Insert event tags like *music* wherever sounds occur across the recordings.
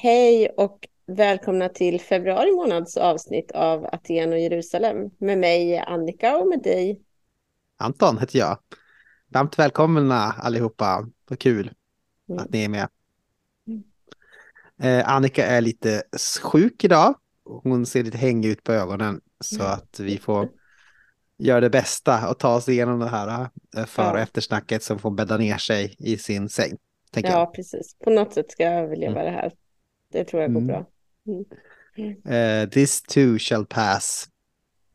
Hej och välkomna till februari månads avsnitt av Aten och Jerusalem med mig Annika och med dig. Anton heter jag. Varmt välkomna allihopa. Vad kul mm. att ni är med. Mm. Eh, Annika är lite sjuk idag. Hon ser lite hängig ut på ögonen så mm. att vi får göra det bästa och ta oss igenom det här eh, och ja. eftersnacket så får bädda ner sig i sin säng. Ja, jag. precis. På något sätt ska jag överleva mm. det här. Det tror jag går mm. bra. Mm. Uh, this too shall pass.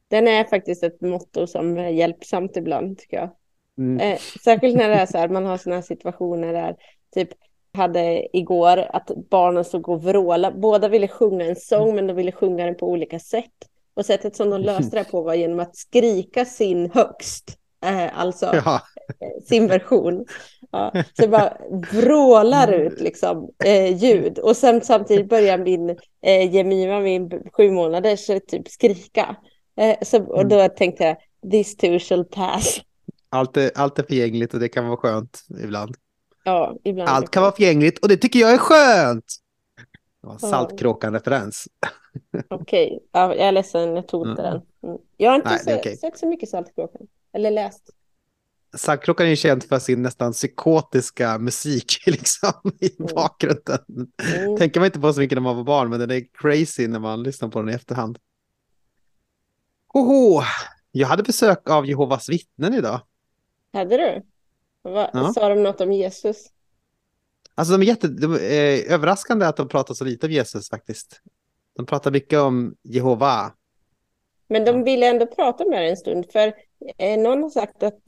Den är faktiskt ett motto som är hjälpsamt ibland tycker jag. Mm. Eh, särskilt när det är så här, man har sådana här situationer där typ hade igår att barnen stod och vrålade. Båda ville sjunga en sång men de ville sjunga den på olika sätt. Och sättet som de löste det på var genom att skrika sin högst. Eh, alltså ja. Eh, sin version. Ja, så det bara vrålar ut liksom, eh, ljud. Och sen samtidigt börjar min eh, Jemima, min sju månaders, typ skrika. Eh, så, och då tänkte jag, this too shall pass. Allt är, allt är förgängligt och det kan vara skönt ibland. Ja, ibland. Allt kan vara förgängligt och det tycker jag är skönt. Saltkråkan-referens. Okej, okay. ja, jag är ledsen, jag tog inte mm. den. Mm. Jag har inte Nej, sett, okay. sett så mycket Saltkråkan, eller läst. Saltkråkan är känd för sin nästan psykotiska musik *laughs* liksom, i mm. bakgrunden. Mm. Tänker man inte på så mycket när man var barn, men den är crazy när man lyssnar på den i efterhand. Oho, jag hade besök av Jehovas vittnen idag. Hade du? Va, ja. Sa de något om Jesus? Alltså de är, jätte, de är överraskande att de pratar så lite om Jesus faktiskt. De pratar mycket om Jehova. Men de ville ändå prata med det en stund, för eh, någon har sagt att,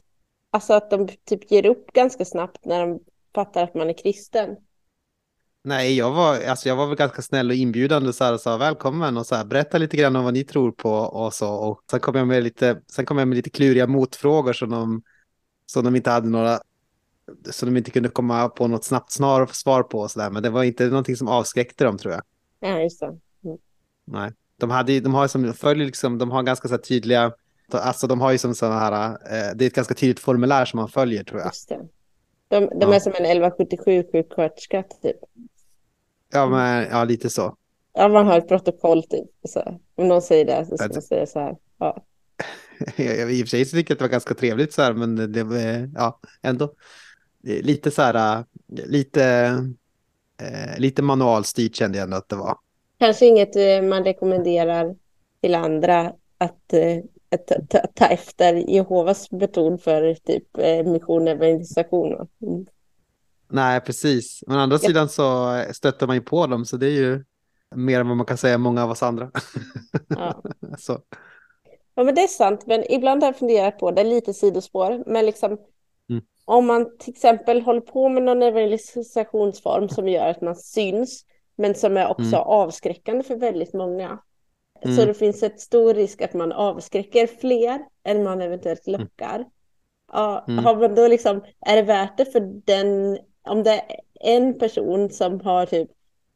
alltså att de typ ger upp ganska snabbt när de fattar att man är kristen. Nej, jag var, alltså jag var väl ganska snäll och inbjudande så här, och sa välkommen och så här, berätta lite grann om vad ni tror på och så. Och sen kom jag med lite, sen kom jag med lite kluriga motfrågor som de, som de inte hade några, som de inte kunde komma på något snabbt snar, svar på och så där. Men det var inte någonting som avskräckte dem tror jag. Ja, just det. Mm. Nej, de hade, de har som följer liksom, de har ganska så tydliga, alltså de har ju som sådana här, eh, det är ett ganska tydligt formulär som man följer tror jag. De, de ja. är som en 1177 sjuksköterska typ. Ja, men ja, lite så. Ja, man har ett protokoll typ. Så, om någon säger det så ska man säga så här. Ja. *laughs* I och för sig så tycker jag att det var ganska trevligt så här, men det var ja, ändå lite så här, lite, eh, lite manualstyrt kände jag ändå att det var. Kanske inget eh, man rekommenderar till andra att, eh, att ta, ta, efter Jehovas metod för typ eh, mission evangelisation. Mm. Nej, precis. Men å andra ja. sidan så stöter man ju på dem, så det är ju mer än vad man kan säga många av oss andra. Ja. *laughs* så. ja, men det är sant. Men ibland har jag funderat på det, lite sidospår, men liksom mm. om man till exempel håller på med någon evangelisationsform som gör att man syns, men som är också mm. avskräckande för väldigt många. Mm. Så det finns ett stor risk att man avskräcker fler än man eventuellt mm. lockar. Ja, mm. har man då liksom, är det värt det för den om det är en person som har typ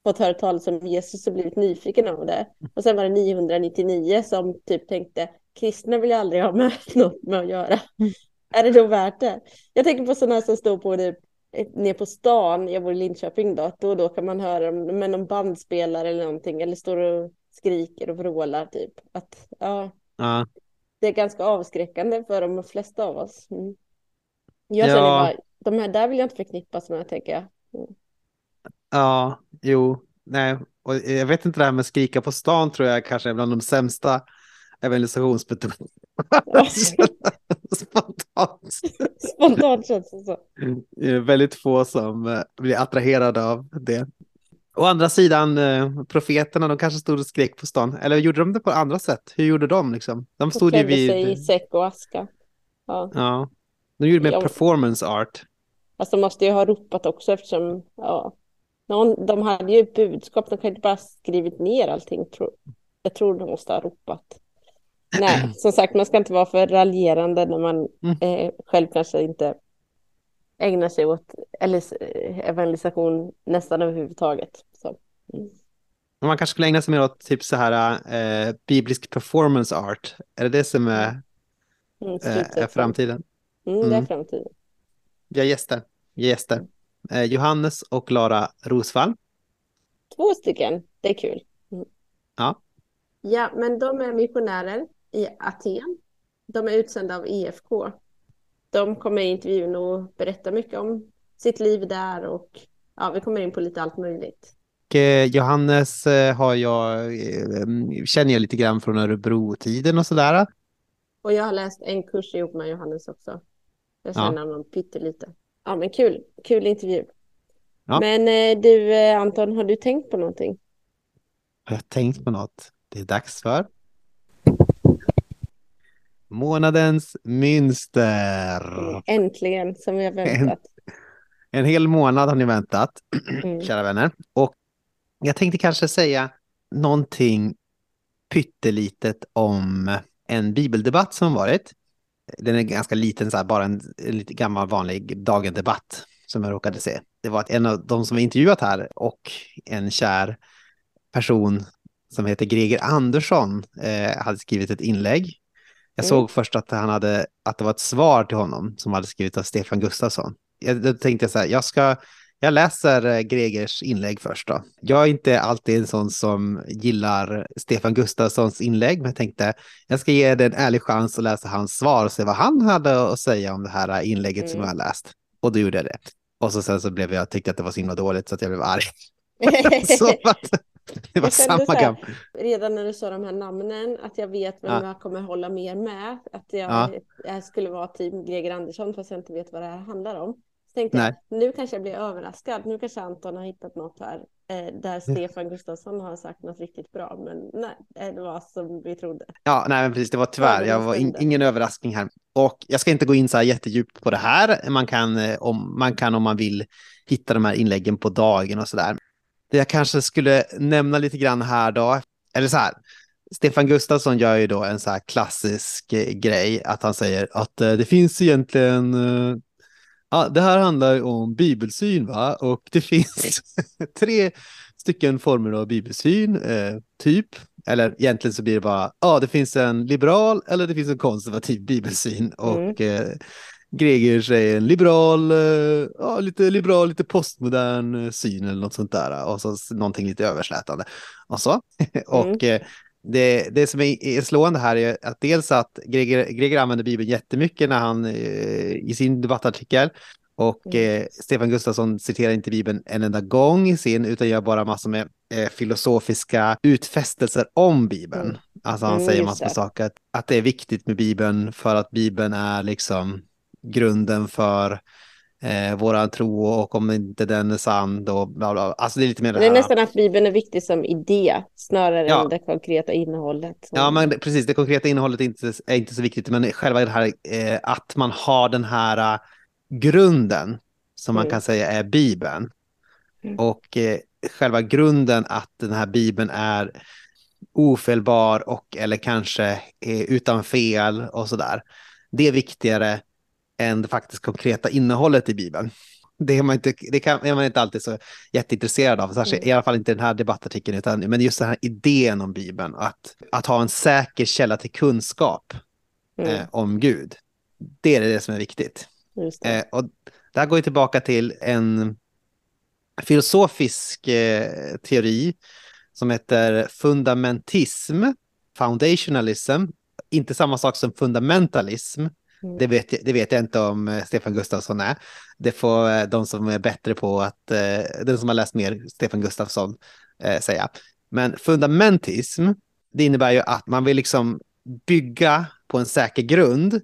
fått höra talas om Jesus och blivit nyfiken av det. Och sen var det 999 som typ tänkte kristna vill jag aldrig ha med *laughs* något med att göra. Mm. Är det då värt det? Jag tänker på sådana som står på typ ner på stan, jag bor i Linköping då, då och då kan man höra med någon bandspelare eller någonting eller står och skriker och vrålar typ. Att, ja, ja. Det är ganska avskräckande för de flesta av oss. Mm. Jag ja. känner bara, de här där vill jag inte förknippas med, tänker jag. Mm. Ja, jo, nej, och jag vet inte det här med skrika på stan tror jag kanske är bland de sämsta evangelisationsmetoderna. *laughs* Spontant. *laughs* Spontant känns det så. Det är väldigt få som eh, blir attraherade av det. Å andra sidan, eh, profeterna, de kanske stod och skrek på stan. Eller gjorde de det på andra sätt? Hur gjorde de liksom? De stod ju vid... sig i säck och aska. Ja. ja. De gjorde med performance art. Fast de måste ju ha ropat också eftersom, ja, någon, de hade ju budskap, de kan inte bara skrivit ner allting. Jag tror de måste ha ropat. Nej, *clears throat* som sagt, man ska inte vara för raljerande när man mm. eh, själv kanske inte ägnar sig åt eller, evangelisation nästan överhuvudtaget. Så. Mm. Man kanske skulle ägna sig mer åt typ så här eh, biblisk performance art. Är det det som är, mm, eh, är framtiden? Mm, det är mm. framtiden. Vi har gäster. gäster. Eh, Johannes och Lara Rosvall. två stycken. Det är kul. Mm. Ja. Ja, men de är missionärer i Aten. De är utsända av IFK. De kommer i intervjun och berättar mycket om sitt liv där och ja, vi kommer in på lite allt möjligt. Eh, Johannes eh, har jag, eh, känner jag lite grann från Örebro-tiden och sådär. Och jag har läst en kurs ihop med Johannes också. Jag känner ja. honom pyttelite. Ja, men kul. Kul intervju. Ja. Men du, Anton, har du tänkt på någonting? Har jag tänkt på något? Det är dags för månadens mönster. Äntligen, som vi har väntat. En, en hel månad har ni väntat, *clears throat* mm. kära vänner. Och jag tänkte kanske säga någonting pyttelitet om en bibeldebatt som varit. Den är ganska liten, så här, bara en, en lite gammal vanlig dagendebatt som jag råkade se. Det var att en av de som var intervjuat här och en kär person som heter Greger Andersson eh, hade skrivit ett inlägg. Jag mm. såg först att, han hade, att det var ett svar till honom som hade skrivit av Stefan Gustafsson. Jag, då tänkte jag så här, jag ska jag läser eh, Gregers inlägg först då. Jag är inte alltid en sån som gillar Stefan Gustafssons inlägg, men jag tänkte jag ska ge det en ärlig chans att läsa hans svar och se vad han hade att säga om det här inlägget mm. som jag har läst. Och då gjorde jag det. Och så sen så blev jag, tyckte att det var så himla dåligt så att jag blev arg. *laughs* *laughs* så att, *laughs* det var samma här, Redan när du sa de här namnen, att jag vet vem ja. jag kommer hålla mer med. Att jag, ja. jag skulle vara team Greger Andersson fast jag inte vet vad det här handlar om. Så tänkte Nej. jag, nu kanske jag blir överraskad. Nu kanske Anton har hittat något här eh, där Stefan Gustafsson har sagt något riktigt bra. Men nej, det var som vi trodde. Ja, nej, men precis. Det var tyvärr. Jag var in, ingen överraskning här. Och jag ska inte gå in så här jättedjupt på det här. Man kan, eh, om man kan om man vill hitta de här inläggen på dagen och så där. Det jag kanske skulle nämna lite grann här då, eller så här. Stefan Gustafsson gör ju då en så här klassisk eh, grej, att han säger att eh, det finns egentligen Ja, det här handlar om bibelsyn va? och det finns *laughs* tre stycken former av bibelsyn, eh, typ. Eller egentligen så blir det bara, ja det finns en liberal eller det finns en konservativ bibelsyn. Och mm. eh, Gregers är en liberal, eh, ja, lite liberal, lite postmodern eh, syn eller något sånt där. Och så någonting lite överslätande. Och så. *laughs* Mm. och eh, det, det som är slående här är att dels att Greger, Greger använder Bibeln jättemycket när han eh, i sin debattartikel och mm. eh, Stefan Gustafsson citerar inte Bibeln en enda gång i sin utan gör bara massor med eh, filosofiska utfästelser om Bibeln. Mm. Alltså han mm, säger massor med saker, att, att det är viktigt med Bibeln för att Bibeln är liksom grunden för eh, våran tro och om inte den är sann då bla bla. Alltså det är lite mer det, det är nästan att Bibeln är viktig som idé snarare ja. än det konkreta innehållet. Så. Ja, men precis. Det konkreta innehållet är inte, är inte så viktigt, men själva det här eh, att man har den här uh, grunden som man mm. kan säga är Bibeln. Mm. Och eh, själva grunden att den här Bibeln är ofelbar och eller kanske utan fel och sådär. Det är viktigare än det faktiskt konkreta innehållet i Bibeln. Det är man inte, det kan, är man inte alltid så jätteintresserad av, särskilt, mm. i alla fall inte den här debattartikeln, utan, men just den här idén om Bibeln, att, att ha en säker källa till kunskap mm. eh, om Gud. Det är det som är viktigt. Det. Eh, och det här går ju tillbaka till en filosofisk eh, teori som heter fundamentism, foundationalism, inte samma sak som fundamentalism, Mm. Det, vet, det vet jag inte om eh, Stefan Gustafsson är. Det får eh, de som är bättre på att, eh, de den som har läst mer Stefan Gustafsson säga. Men fundamentism, det innebär ju att man vill liksom bygga på en säker grund.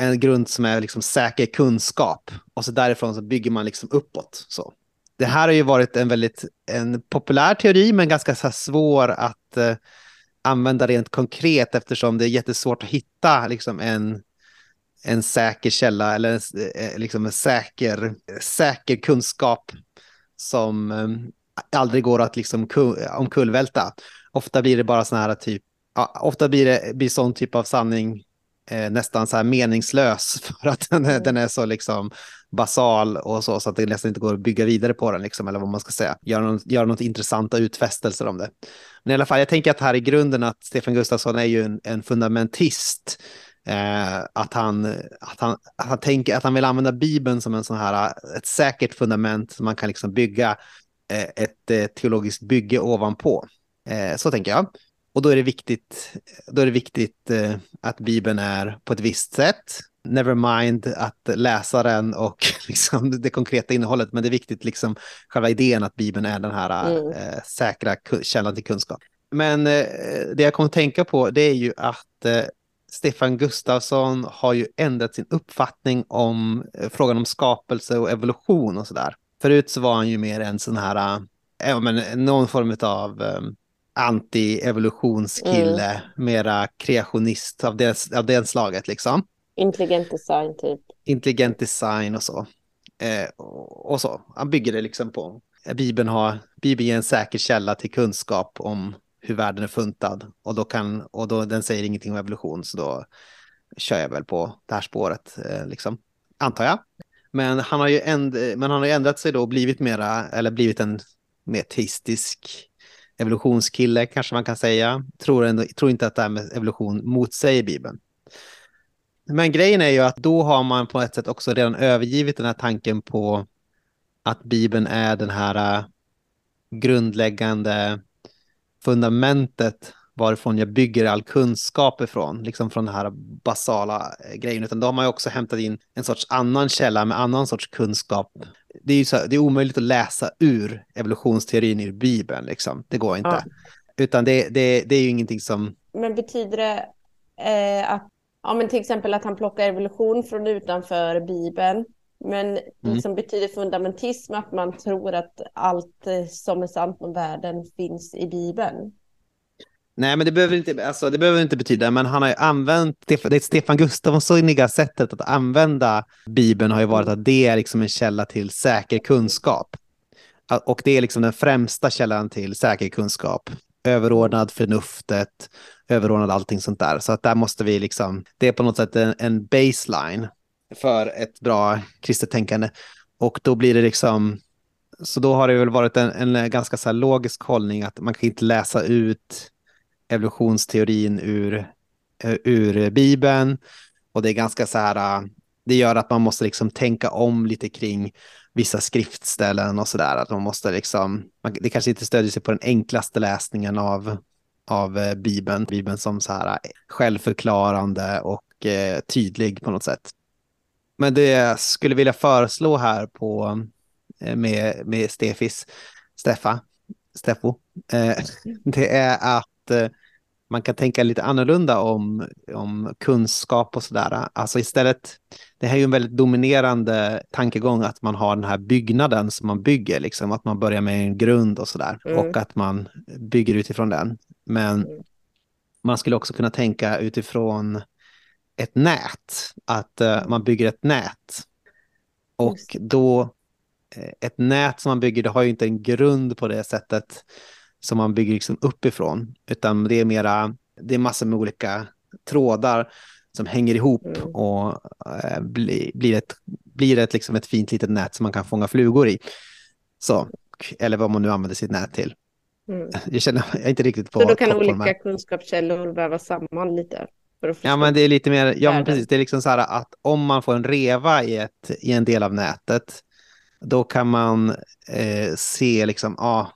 En grund som är liksom säker kunskap. Och så därifrån så bygger man liksom uppåt. Så. Det här har ju varit en väldigt en populär teori, men ganska så svår att eh, använda rent konkret eftersom det är jättesvårt att hitta liksom, en en säker källa eller eh, eh, liksom en säker, säker kunskap som eh, aldrig går att liksom omkullvälta. Ofta blir det bara sån här typ, ja, ofta blir det blir sån typ av sanning eh, nästan så här meningslös *laughs* för att den är, den är så liksom basal och så, så att det nästan inte går att bygga vidare på den, liksom, eller vad man ska säga. Göra något, göra något intressanta utfästelser om det. Men i alla fall, jag tänker att här i grunden att Stefan Gustafsson är ju en, en fundamentist Eh, att, han, att, han, att han tänker att han vill använda Bibeln som en sån här, ett säkert fundament som man kan liksom bygga eh, ett eh, teologiskt bygge ovanpå. Eh, så tänker jag. Och då är det viktigt, då är det viktigt eh, att Bibeln är på ett visst sätt. Never mind att läsa den och *laughs* liksom det konkreta innehållet, men det är viktigt liksom själva idén att Bibeln är den här mm. eh, säkra källan till kunskap. Men eh, det jag kommer att tänka på det är ju att eh, Stefan Gustafsson har ju ändrat sin uppfattning om eh, frågan om skapelse och evolution och sådär. Förut så var han ju mer en sån här, äh, men, någon form av um, anti-evolutionskille, mm. mera kreationist av det, av det slaget liksom. Intelligent design typ. Intelligent design och så. Eh, och, så. Han bygger det liksom på. Bibeln, har, Bibeln är en säker källa till kunskap om hur världen är funtad. Och, då kan, och då, den säger ingenting om evolution, så då kör jag väl på det här spåret, eh, liksom. antar jag. Men han har ju änd men han har ändrat sig då och blivit mera, eller blivit en mer teistisk evolutionskille kanske man kan säga. Tror, ändå, tror inte att det här med evolution motsäger Bibeln. Men grejen är ju att då har man på ett sätt också redan övergivit den här tanken på att Bibeln är den här eh, grundläggande fundamentet varifrån jag bygger all kunskap ifrån, liksom från den här basala äh, grejen, utan då har man ju också hämtat in en sorts annan källa med annan sorts kunskap. Det är ju så, det är omöjligt att läsa ur evolutionsteorin ur Bibeln, liksom. det går inte. Ja. Utan det, det, det är ju ingenting som... Men betyder det eh, att ja, men till exempel att han plockar evolution från utanför Bibeln. Men mm. liksom betyder fundamentism att man tror att allt eh, som är sant om världen finns i Bibeln? Nej, men det behöver inte, alltså, det behöver inte betyda, men han har ju använt, det Stefan Gustafssoniga sättet att använda Bibeln har ju varit att det är liksom en källa till säker kunskap. Och det är liksom den främsta källan till säker kunskap. Överordnad förnuftet, överordnad allting sånt där. Så att där måste vi liksom, det är på något sätt en, en baseline för ett bra kristet tänkande. Och då blir det liksom, så då har det väl varit en, en ganska så logisk hållning att man kan inte läsa ut evolutionsteorin ur, eh, ur Bibeln. Och det är ganska så här, eh, det gör att man måste liksom tänka om lite kring vissa skriftställen och så där. Att man måste liksom, det kanske inte stödjer sig på den enklaste läsningen av av eh, Bibeln. Bibeln som så här självförklarande och eh, tydlig på något sätt. Men det jag skulle vilja föreslå här på, med, med Stefis, Steffa, Steffo, *laughs* det är att man kan tänka lite annorlunda om, om kunskap och sådär. Alltså istället, det här är ju en väldigt dominerande tankegång att man har den här byggnaden som man bygger, liksom att man börjar med en grund och sådär mm. och att man bygger utifrån den. Men mm. man skulle också kunna tänka utifrån ett nät, att uh, man bygger ett nät. Och då, eh, ett nät som man bygger, det har ju inte en grund på det sättet som man bygger liksom uppifrån, utan det är mera, det är massor med olika trådar som hänger ihop mm. och uh, bli, blir, ett, blir ett, liksom ett fint litet nät som man kan fånga flugor i. Så, eller vad man nu använder sitt nät till. Mm. *laughs* Jag känner jag är inte riktigt på Så då kan olika kunskapskällor vävas samman lite? Ja, men det är lite mer, ja men precis, det är liksom så här att om man får en reva i, ett, i en del av nätet, då kan man eh, se liksom, ja, ah,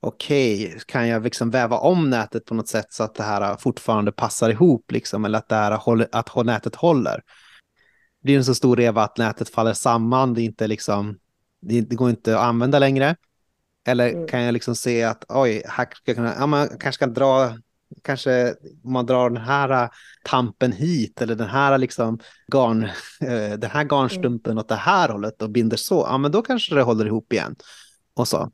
okej, okay, kan jag liksom väva om nätet på något sätt så att det här fortfarande passar ihop, liksom, eller att, det här håller, att nätet håller. Det blir en så stor reva att nätet faller samman, det, är inte liksom, det, det går inte att använda längre. Eller mm. kan jag liksom se att oj, här ska jag kunna, ja, man kanske kan dra, kanske om man drar den här äh, tampen hit eller den här liksom garn, *laughs* äh, den här garnstumpen mm. åt det här hållet och binder så, ja men då kanske det håller ihop igen. Och så.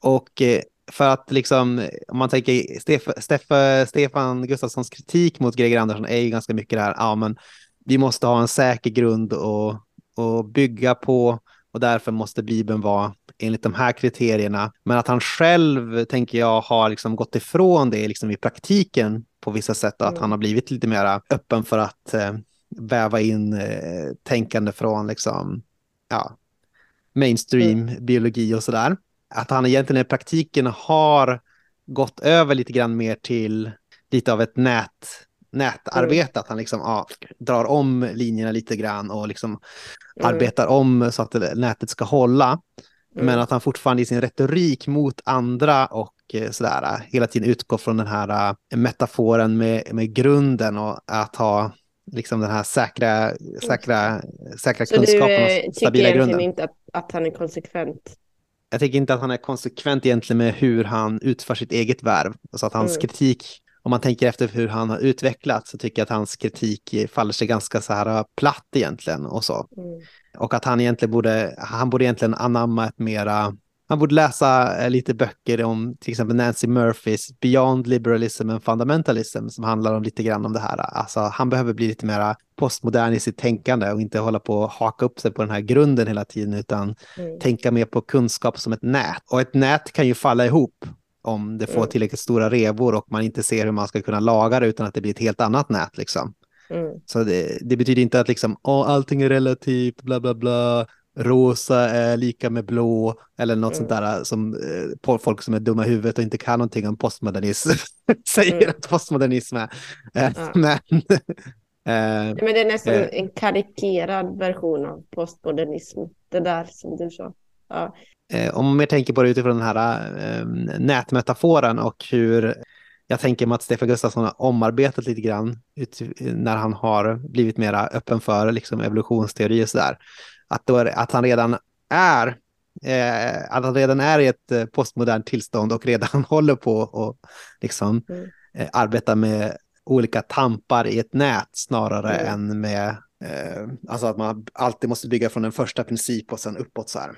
Och äh, för att liksom, om man tänker Stef, Stef, Stefan Gustafssons kritik mot Greger Andersson är ju ganska mycket det här, ja men vi måste ha en säker grund och, och bygga på och därför måste Bibeln vara enligt de här kriterierna. Men att han själv, tänker jag, har liksom gått ifrån det liksom i praktiken på vissa sätt att mm. han har blivit lite mer öppen för att eh, väva in eh, tänkande från liksom, ja, mainstream mm. biologi och sådär. Att han egentligen i praktiken har gått över lite grann mer till lite av ett nät, nätarbete, mm. att han liksom ja, drar om linjerna lite grann och liksom mm. arbetar om så att nätet ska hålla. Mm. Men att han fortfarande i sin retorik mot andra och eh, sådär hela tiden utgår från den här uh, metaforen med, med grunden och att ha liksom den här säkra, säkra, säkra Så kunskapen du, och stabila grunden. Så du tycker inte att, att han är konsekvent? Jag tycker inte att han är konsekvent egentligen med hur han utför sitt eget värv. Alltså att hans mm. kritik, om man tänker efter hur han har utvecklats, så tycker jag att hans kritik faller sig ganska så här platt egentligen och så. Mm. Och att han egentligen borde, han borde egentligen anamma ett mera man borde läsa eh, lite böcker om till exempel Nancy Murphys Beyond Liberalism and Fundamentalism som handlar om lite grann om det här. Alltså han behöver bli lite mera postmodern i sitt tänkande och inte hålla på och haka upp sig på den här grunden hela tiden utan mm. tänka mer på kunskap som ett nät. Och ett nät kan ju falla ihop om det får mm. tillräckligt stora revor och man inte ser hur man ska kunna laga det utan att det blir ett helt annat nät. Liksom. Mm. Så det, det, betyder inte att liksom, oh, allting är relativt, bla bla bla, rosa är lika med blå eller något mm. sånt där som eh, folk som är dumma i huvudet och inte kan någonting om postmodernism *laughs* säger mm. att postmodernism är. Eh, ja. *laughs* Men, eh, men det är nästan eh, en karikerad version av postmodernism, det där som du sa. Ja. Eh, om man mer tänker på det utifrån den här eh, nätmetaforen och hur jag tänker mig att Stefan Gustafsson har omarbetat lite grann när han har blivit mer öppen för liksom, evolutionsteori och sådär att, då, att han redan är eh, att han redan är i ett eh, postmodernt tillstånd och redan *laughs* håller på och liksom mm. eh, arbeta med olika tampar i ett nät snarare mm. än med eh, alltså att man alltid måste bygga från en första princip och sen uppåt så här.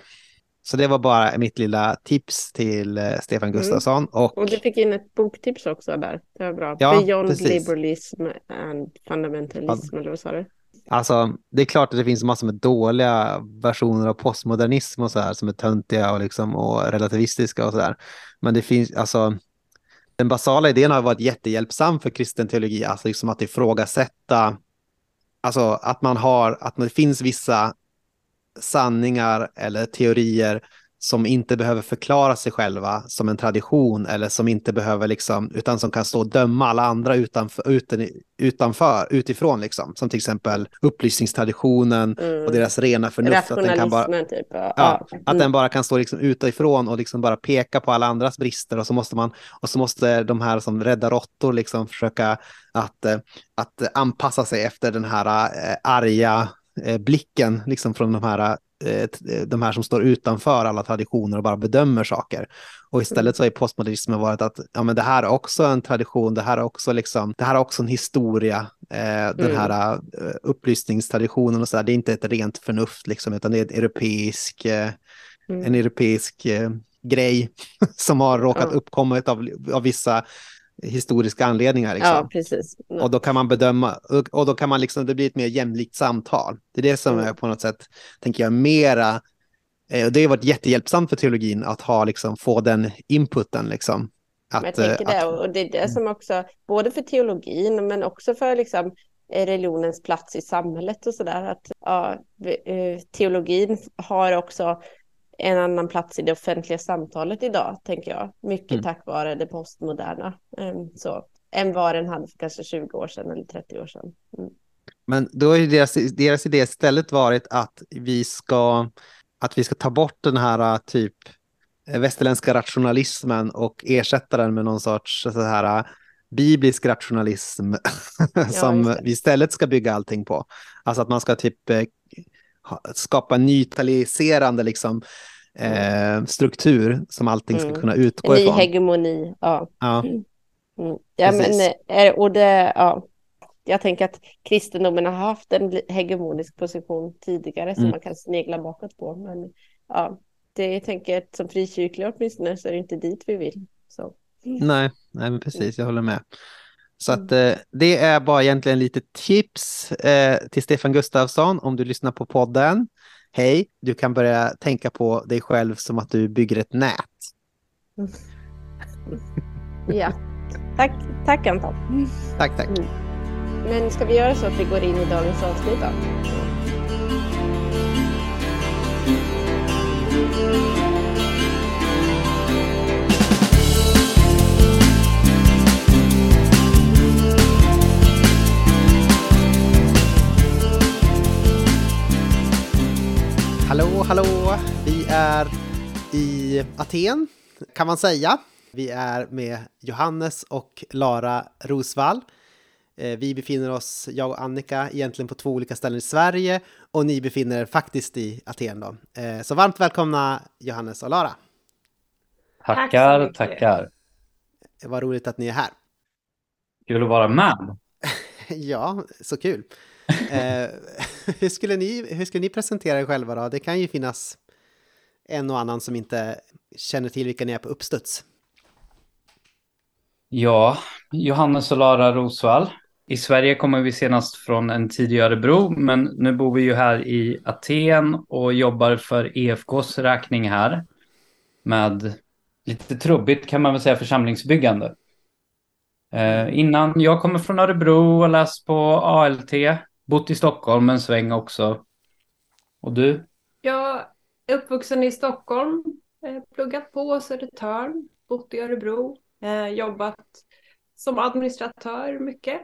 Så det var bara mitt lilla tips till eh, Stefan mm. Gustafsson. Mm. Och... och du fick in ett boktips också där. Det var bra. Ja, Beyond precis. Liberalism and Fundamentalism, ja. eller vad sa du? Alltså, det är klart att det finns massor med dåliga versioner av postmodernism och så här som är töntiga och, liksom, och relativistiska och så där. Men det finns, alltså, den basala idén har varit jättehjälpsam för kristen teologi, alltså liksom att ifrågasätta, alltså att man har, att det finns vissa sanningar eller teorier som inte behöver förklara sig själva som en tradition eller som inte behöver liksom, utan som kan stå och döma alla andra utanför, utan, utanför utifrån liksom. Som till exempel upplysningstraditionen mm. och deras rena förnuft. Att den, kan bara, typ. ja, ja. Mm. att den bara kan stå liksom utifrån och liksom bara peka på alla andras brister och så måste man, och så måste de här som räddar råttor liksom försöka att, eh, att anpassa sig efter den här äh, arga eh, blicken liksom från de här Eh, de här som står utanför alla traditioner och bara bedömer saker. Och istället så har postmodernismen varit att ja, men det här är också en tradition, det här är också, liksom, det här är också en historia, eh, den mm. här upplysningstraditionen och så där. Det är inte ett rent förnuft, liksom, utan det är en europeisk, eh, mm. en europeisk eh, grej *laughs* som har råkat ja. uppkommit av, av vissa historiska anledningar. Liksom. Ja, precis. Och då kan man bedöma, och då kan man liksom, det blir ett mer jämlikt samtal. Det är det som mm. är på något sätt, tänker jag, mera, eh, och det har varit jättehjälpsamt för teologin att ha, liksom, få den inputen. Liksom. Att, jag tänker det, och det är det som också, både för teologin men också för liksom, eh, religionens plats i samhället och sådär. Att ja, eh, teologin har också en annan plats i det offentliga samtalet idag, tänker jag. Mycket mm. tack vare det postmoderna. Um, så, än vad den hade för kanske 20 år sedan eller 30 år sedan. Mm. Men då har deras, deras idé istället varit att vi ska, att vi ska ta bort den här typ västerländska rationalismen och ersätta den med någon sorts så här biblisk rationalism *laughs* som ja, vi istället ska bygga allting på. Alltså att man ska typ skapa nytaliserande liksom, eh, struktur som allting ska mm. kunna utgå ifrån. Ny hegemoni, ja. Ja, mm. mm. ja men, eh, och det, ja. Jag tänker att kristendomen har haft en hegemonisk position tidigare som mm. man kan snegla bakåt på. Men ja, det jag tänker att som frikyrklig åtminstone så är det inte dit vi vill. Så. Nej, nej men precis, jag håller med. Så att mm. eh, det är bara egentligen lite tips eh, till Stefan Gustafsson om du lyssnar på podden. Hej, du kan börja tänka på dig själv som att du bygger ett nät. *laughs* Ja, tack, tack Anton. Tack, tack. Mm. Men ska vi göra så att vi går in i dagens avsnitt då? Hallå, hallå! Vi är i Aten kan man säga. Vi är med Johannes och Lara Rosvall. Eh, vi befinner oss, jag och Annika, egentligen på två olika ställen i Sverige och ni befinner er faktiskt i Aten då. Eh, så varmt välkomna Johannes och Lara. Tackar, Tack tackar. Vad roligt att ni är här. Kul att vara med. *laughs* ja, så kul eh, *laughs* hur, skulle ni, hur skulle ni presentera er själva då? Det kan ju finnas en och annan som inte känner till vilka ni är på uppstuds. Ja, Johannes och Lara Rosvall. I Sverige kommer vi senast från en tid i Örebro, men nu bor vi ju här i Aten och jobbar för EFKs räkning här med lite trubbigt kan man väl säga församlingsbyggande. Eh, innan, jag kommer från Örebro och läst på ALT, bott i Stockholm en sväng också. Och du? Jag är uppvuxen i Stockholm, eh, pluggat på Södertörn, bott i Örebro, eh, jobbat som administratör mycket.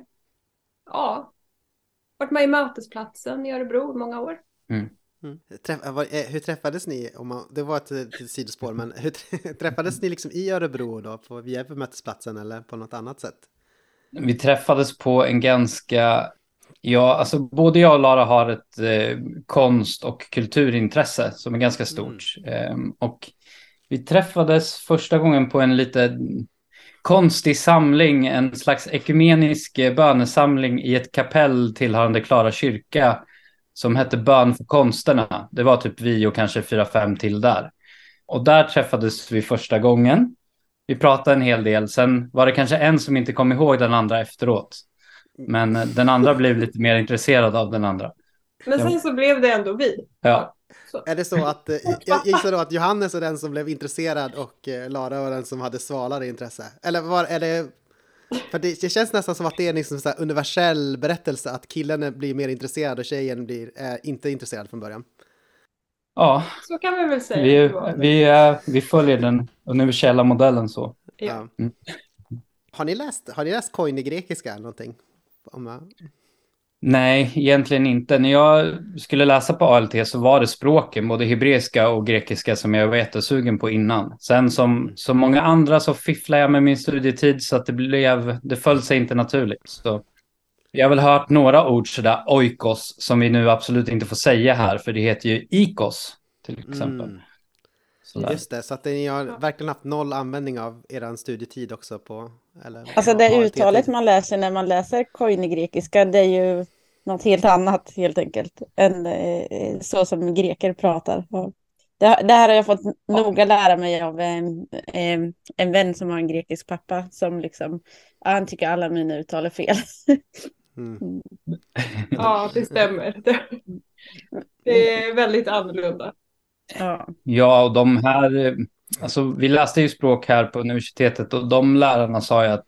Ja, varit med i Mötesplatsen i Örebro i många år. Mm. Mm. Träff, eh, hur träffades ni? Om man, det var ett, ett sidospår, men hur *laughs* träffades ni liksom i Örebro då? På, via på mötesplatsen eller på något annat sätt? Vi träffades på en ganska... Ja, alltså både jag och Lara har ett eh, konst och kulturintresse som är ganska stort. Mm. Eh, och vi träffades första gången på en lite konstig samling, en slags ekumenisk eh, bönesamling i ett kapell tillhörande Klara kyrka som hette Bön för konsterna. Det var typ vi och kanske fyra, fem till där. Och där träffades vi första gången. Vi pratade en hel del. Sen var det kanske en som inte kom ihåg den andra efteråt. Men eh, den andra blev lite mer intresserad av den andra. Men sen så blev det ändå vi. Ja. Så. Är det så att, eh, jag gissar då att Johannes är den som blev intresserad och eh, Lara var den som hade svalare intresse? Eller var, är det för det, det, känns nästan som att det är liksom en universell berättelse att killen blir mer intresserad och tjejen blir eh, inte intresserad från början. Ja, så kan vi väl säga. Vi, vi, vi följer den universella modellen så. Ja. Mm. Har ni läst, har ni läst Coin i grekiska eller någonting? Om, Nej, egentligen inte. När jag skulle läsa på ALT så var det språken, både hebreiska och grekiska, som jag var jättesugen på innan. Sen som, som många andra så fifflade jag med min studietid så att det blev, det föll sig inte naturligt. Så jag har väl hört några ord sådär, oikos, som vi nu absolut inte får säga här, för det heter ju ikos till exempel. Mm. Just det, så att ni har verkligen haft noll användning av er studietid också på... Eller, alltså det uttalet man läser när man läser koine-grekiska, det är ju något helt annat helt enkelt än eh, så som greker pratar. Det, det, här har jag fått noga lära mig av en, en, en vän som har en grekisk pappa som liksom, han tycker alla mina uttal är fel. Mm. mm. Ja, det stämmer. Det är väldigt annorlunda. Ja, ja och de här, alltså vi läste ju språk här på universitetet och de lärarna sa ju att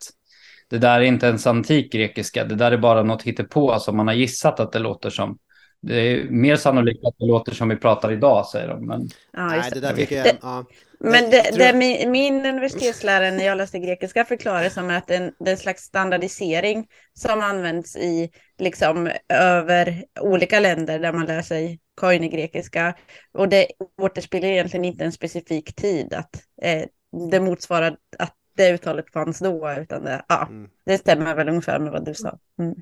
det där är inte ens antik grekiska, det där är bara något hittepå som man har gissat att det låter som. Det är mer sannolikt att det låter som vi pratar idag, säger de. Men... Ja, Nej, det där tycker jag... Det, ja. Men det, det min, min universitetslärare när jag läste grekiska förklarade som att det är en slags standardisering som används i liksom över olika länder där man lär sig koine-grekiska. Och det återspeglar egentligen inte en specifik tid, att eh, det motsvarar att det uttalet fanns då, utan det, ja, mm. det stämmer väl ungefär med vad du sa. Mm.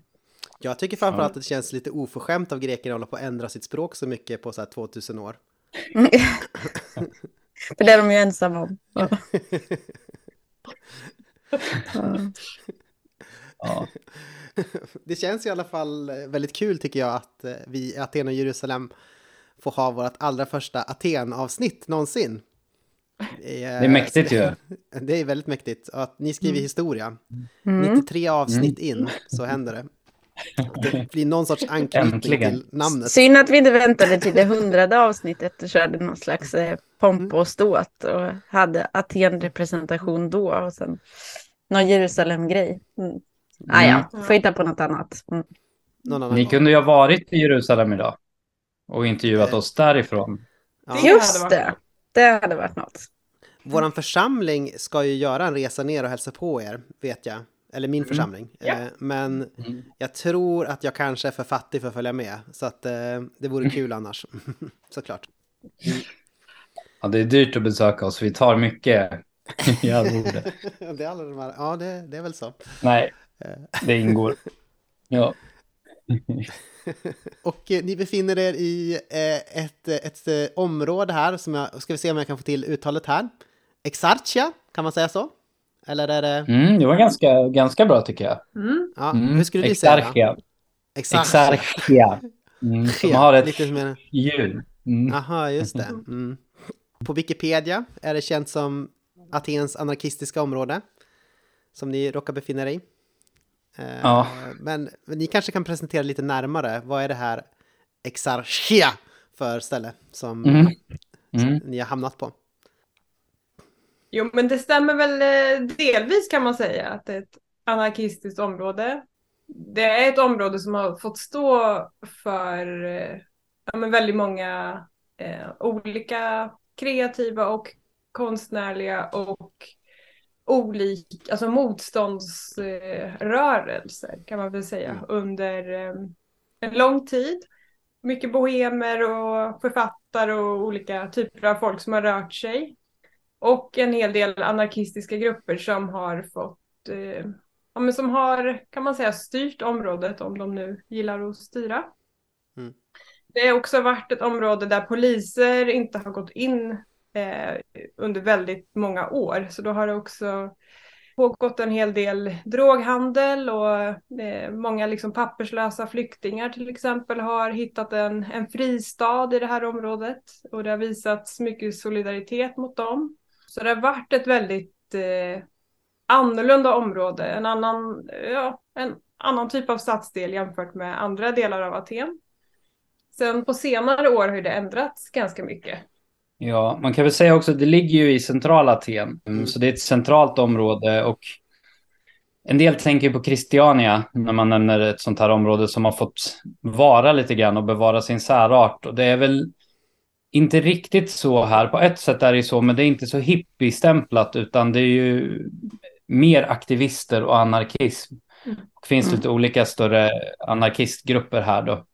Jag tycker framförallt att det känns lite oförskämt av grekerna att hålla på att ändra sitt språk så mycket på så här 2000 år. *laughs* För det är de ju ensamma om. Ja. ja. *laughs* *laughs* Det känns i alla fall väldigt kul tycker jag att eh, vi i Aten och Jerusalem får ha vårt allra första Aten-avsnitt någonsin. Det är, mäktigt ju. *laughs* Det är väldigt mäktigt. Att ni skriver mm. historia. Mm. 93 avsnitt mm. in så händer det. Det blir någon sorts anknytning Äntligen. till namnet. Synd att vi inte väntade till det hundrade avsnittet och körde någon slags eh, pomp och ståt och hade Aten-representation då och sen någon Jerusalem-grej. Mm. Ah, ja, mm. får hitta på något annat. Mm. Någon Ni kunde ju ha varit i Jerusalem idag och intervjuat eh. oss därifrån. Ja. Just det. Det hade varit något. Vår församling ska ju göra en resa ner och hälsa på er, vet jag. Eller min mm. församling. Mm. Yeah. Men mm. jag tror att jag kanske är för fattig för att följa med. Så att eh, det vore *laughs* kul annars. *laughs* Såklart. Ja, det är dyrt att besöka oss. Vi tar mycket *laughs* i arvode. det är alla de här. Ja, det, det är väl så. Nej, det ingår. *laughs* Ja. *laughs* och eh, ni befinner er i eh, ett, ett, ett område här som jag ska vi se om jag kan få till uttalet här. Exarchia, kan man säga så? Eller är det? Mm, det var ganska, ganska bra tycker jag. Mm. Ja, mm. Hur skulle du säga? Exarchia. Exarchia. Mm, som *laughs* har ett lite mer... ljud. Mm. Aha, just det. Mm. På Wikipedia är det känt som Atens anarkistiska område. Som ni råkar befinna er i. Eh, ja. Men, men ni kanske kan presentera lite närmare. Vad är det här Exarchia för ställe som mm. Mm. ni har hamnat på? Jo, men det stämmer väl eh, delvis kan man säga att det är ett anarkistiskt område. Det är ett område som har fått stå för eh, ja, men väldigt många eh, olika kreativa och konstnärliga och olika, alltså motståndsrörelser kan man väl säga mm. under eh, en lång tid. Mycket bohemer och författare och olika typer av folk som har rört sig. Och en hel del anarkistiska grupper som har fått, eh, ja, men som har, kan man säga, styrt området om de nu gillar att styra. Mm. Det har också varit ett område där poliser inte har gått in eh, under väldigt många år. Så då har det också pågått en hel del droghandel och eh, många liksom papperslösa flyktingar till exempel har hittat en, en fristad i det här området och det har visats mycket solidaritet mot dem. Så det har varit ett väldigt eh, annorlunda område, en annan, ja, en annan typ av stadsdel jämfört med andra delar av Aten. Sen på senare år har det ändrats ganska mycket. Ja, man kan väl säga också att det ligger ju i centrala Aten, mm. så det är ett centralt område och en del tänker på Christiania när man nämner ett sånt här område som har fått vara lite grann och bevara sin särart. Och det är väl inte riktigt så här. På ett sätt är det så, men det är inte så hippiestämplat utan det är ju mer aktivister och anarkism. Mm. Det finns mm. lite olika större anarkistgrupper här då.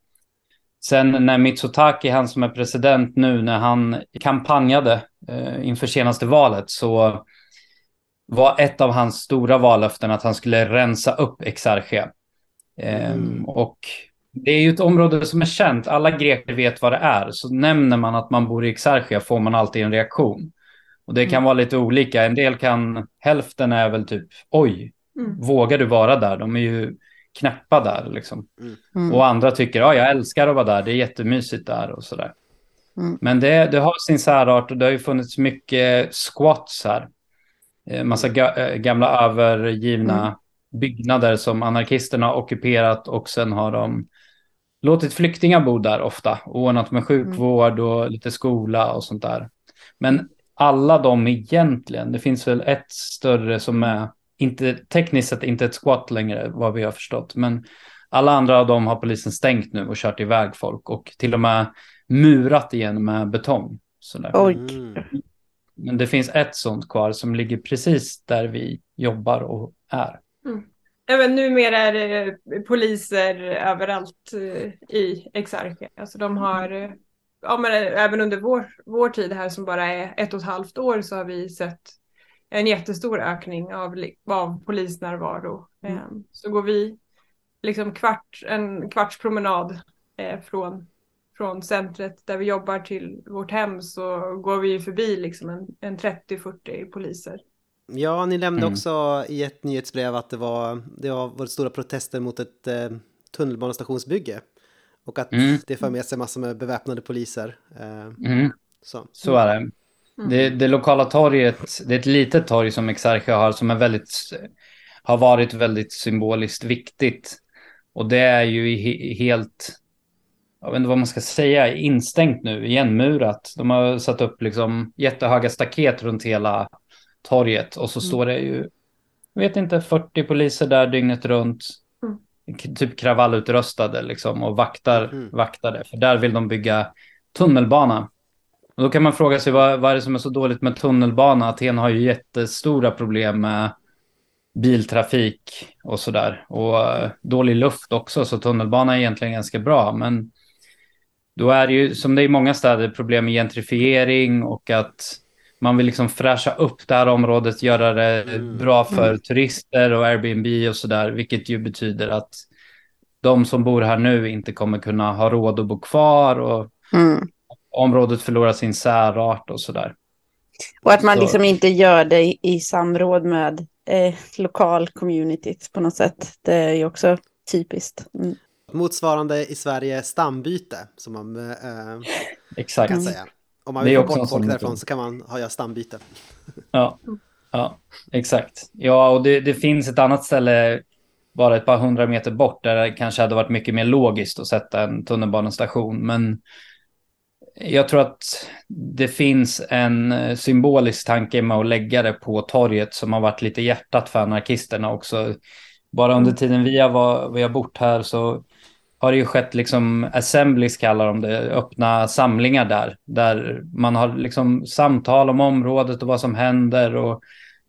Sen när Mitsutaki, han som är president nu, när han kampanjade eh, inför senaste valet så var ett av hans stora vallöften att han skulle rensa upp Exarchia. Eh, mm. Och det är ju ett område som är känt. Alla greker vet vad det är. Så nämner man att man bor i Exarchia får man alltid en reaktion. Och det kan mm. vara lite olika. En del kan, hälften är väl typ, oj, mm. vågar du vara där? De är ju knäppa där liksom. Mm. mm. Och andra tycker, ja, jag älskar att vara där, det är jättemysigt där och sådär. Mm. Men det, det har sin särart och det har ju funnits mycket squats här. Eh, massa ga, eh, gamla övergivna mm. byggnader som anarkisterna har ockuperat och sen har de låtit flyktingar bo där ofta. Ordnat med sjukvård och lite skola och sånt där. Men alla de egentligen, det finns väl ett större som är inte, tekniskt sett inte ett squat längre vad vi har förstått. Men alla andra av dem har polisen stängt nu och kört iväg folk och till och med murat igen med betong. Mm. Men det finns ett sånt kvar som ligger precis där vi jobbar och är. Mm. Även numera är det poliser överallt eh, i Exarchia. Alltså de har, eh, ja, men även under vår, vår tid här som bara är ett och ett halvt år så har vi sett en jättestor ökning av, av polisnärvaro. Mm. Ehm, så går vi liksom kvart, en kvarts promenad eh, från, från centret där vi jobbar till vårt hem så går vi förbi liksom en, en 30-40 poliser. Ja, ni nämnde mm. också i ett nyhetsbrev att det var, det har varit stora protester mot ett eh, tunnelbanestationsbygge. Och att mm. det för med sig massor med beväpnade poliser. Eh, mm. så. så är det. Mm. Det, det, lokala torget, det är ett litet torg som Exarchia har som är väldigt, har varit väldigt symboliskt viktigt. Och det är ju helt, jag vet inte vad man ska säga, instängt nu, igenmurat. De har satt upp liksom jättehöga staket runt hela torget och så mm. står det ju, jag vet inte, 40 poliser där dygnet runt. Mm. Typ kravallutrustade liksom och vaktar, mm. vaktar det. För där vill de bygga tunnelbana. Och då kan man fråga sig vad, vad är det som är så dåligt med tunnelbana? Aten har ju jättestora problem med biltrafik och sådär. Och uh, dålig luft också, så tunnelbana är egentligen ganska bra. Men då är det ju, som det är i många städer, problem med gentrifiering och att man vill liksom fräscha upp det här området, göra det mm. bra för mm. turister och Airbnb och sådär, vilket ju betyder att de som bor här nu inte kommer kunna ha råd att bo kvar och mm. Området förlorar sin särart och sådär. Och att man Så. liksom inte gör det i samråd med eh, lokal communityt på något sätt. Det är ju också typiskt. Mm. Motsvarande i Sverige stambyte, som man eh, Exakt. kan säga. Om man vill få bort folk därifrån så kan man ha stambyte. Ja, ja exakt. Ja, och det, det finns ett annat ställe bara ett par hundra meter bort där det kanske hade varit mycket mer logiskt att sätta en tunnelbanestation. Men jag tror att det finns en symbolisk tanke med att lägga det på torget som har varit lite hjärtat för anarkisterna också. Bara under mm. tiden vi har, var, vi har bott här så har det ju skett liksom assemblies kallar de det, öppna samlingar där. Där man har liksom samtal om området och vad som händer och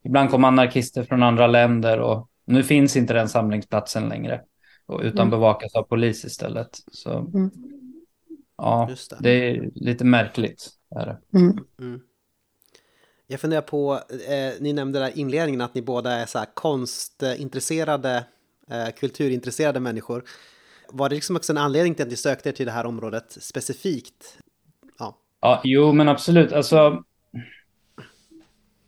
ibland kommer anarkister från andra länder och nu finns inte den samlingsplatsen längre utan mm. bevakas av polis istället. Så mm. Ja, det. det. är lite märkligt. Är det. Mm. mm. Jag funderar på, eh, ni nämnde där inledningen att ni båda är så här konstintresserade, eh, kulturintresserade människor. Var det liksom också en anledning till att ni sökte er till det här området specifikt? Ja, ja jo men absolut. Alltså,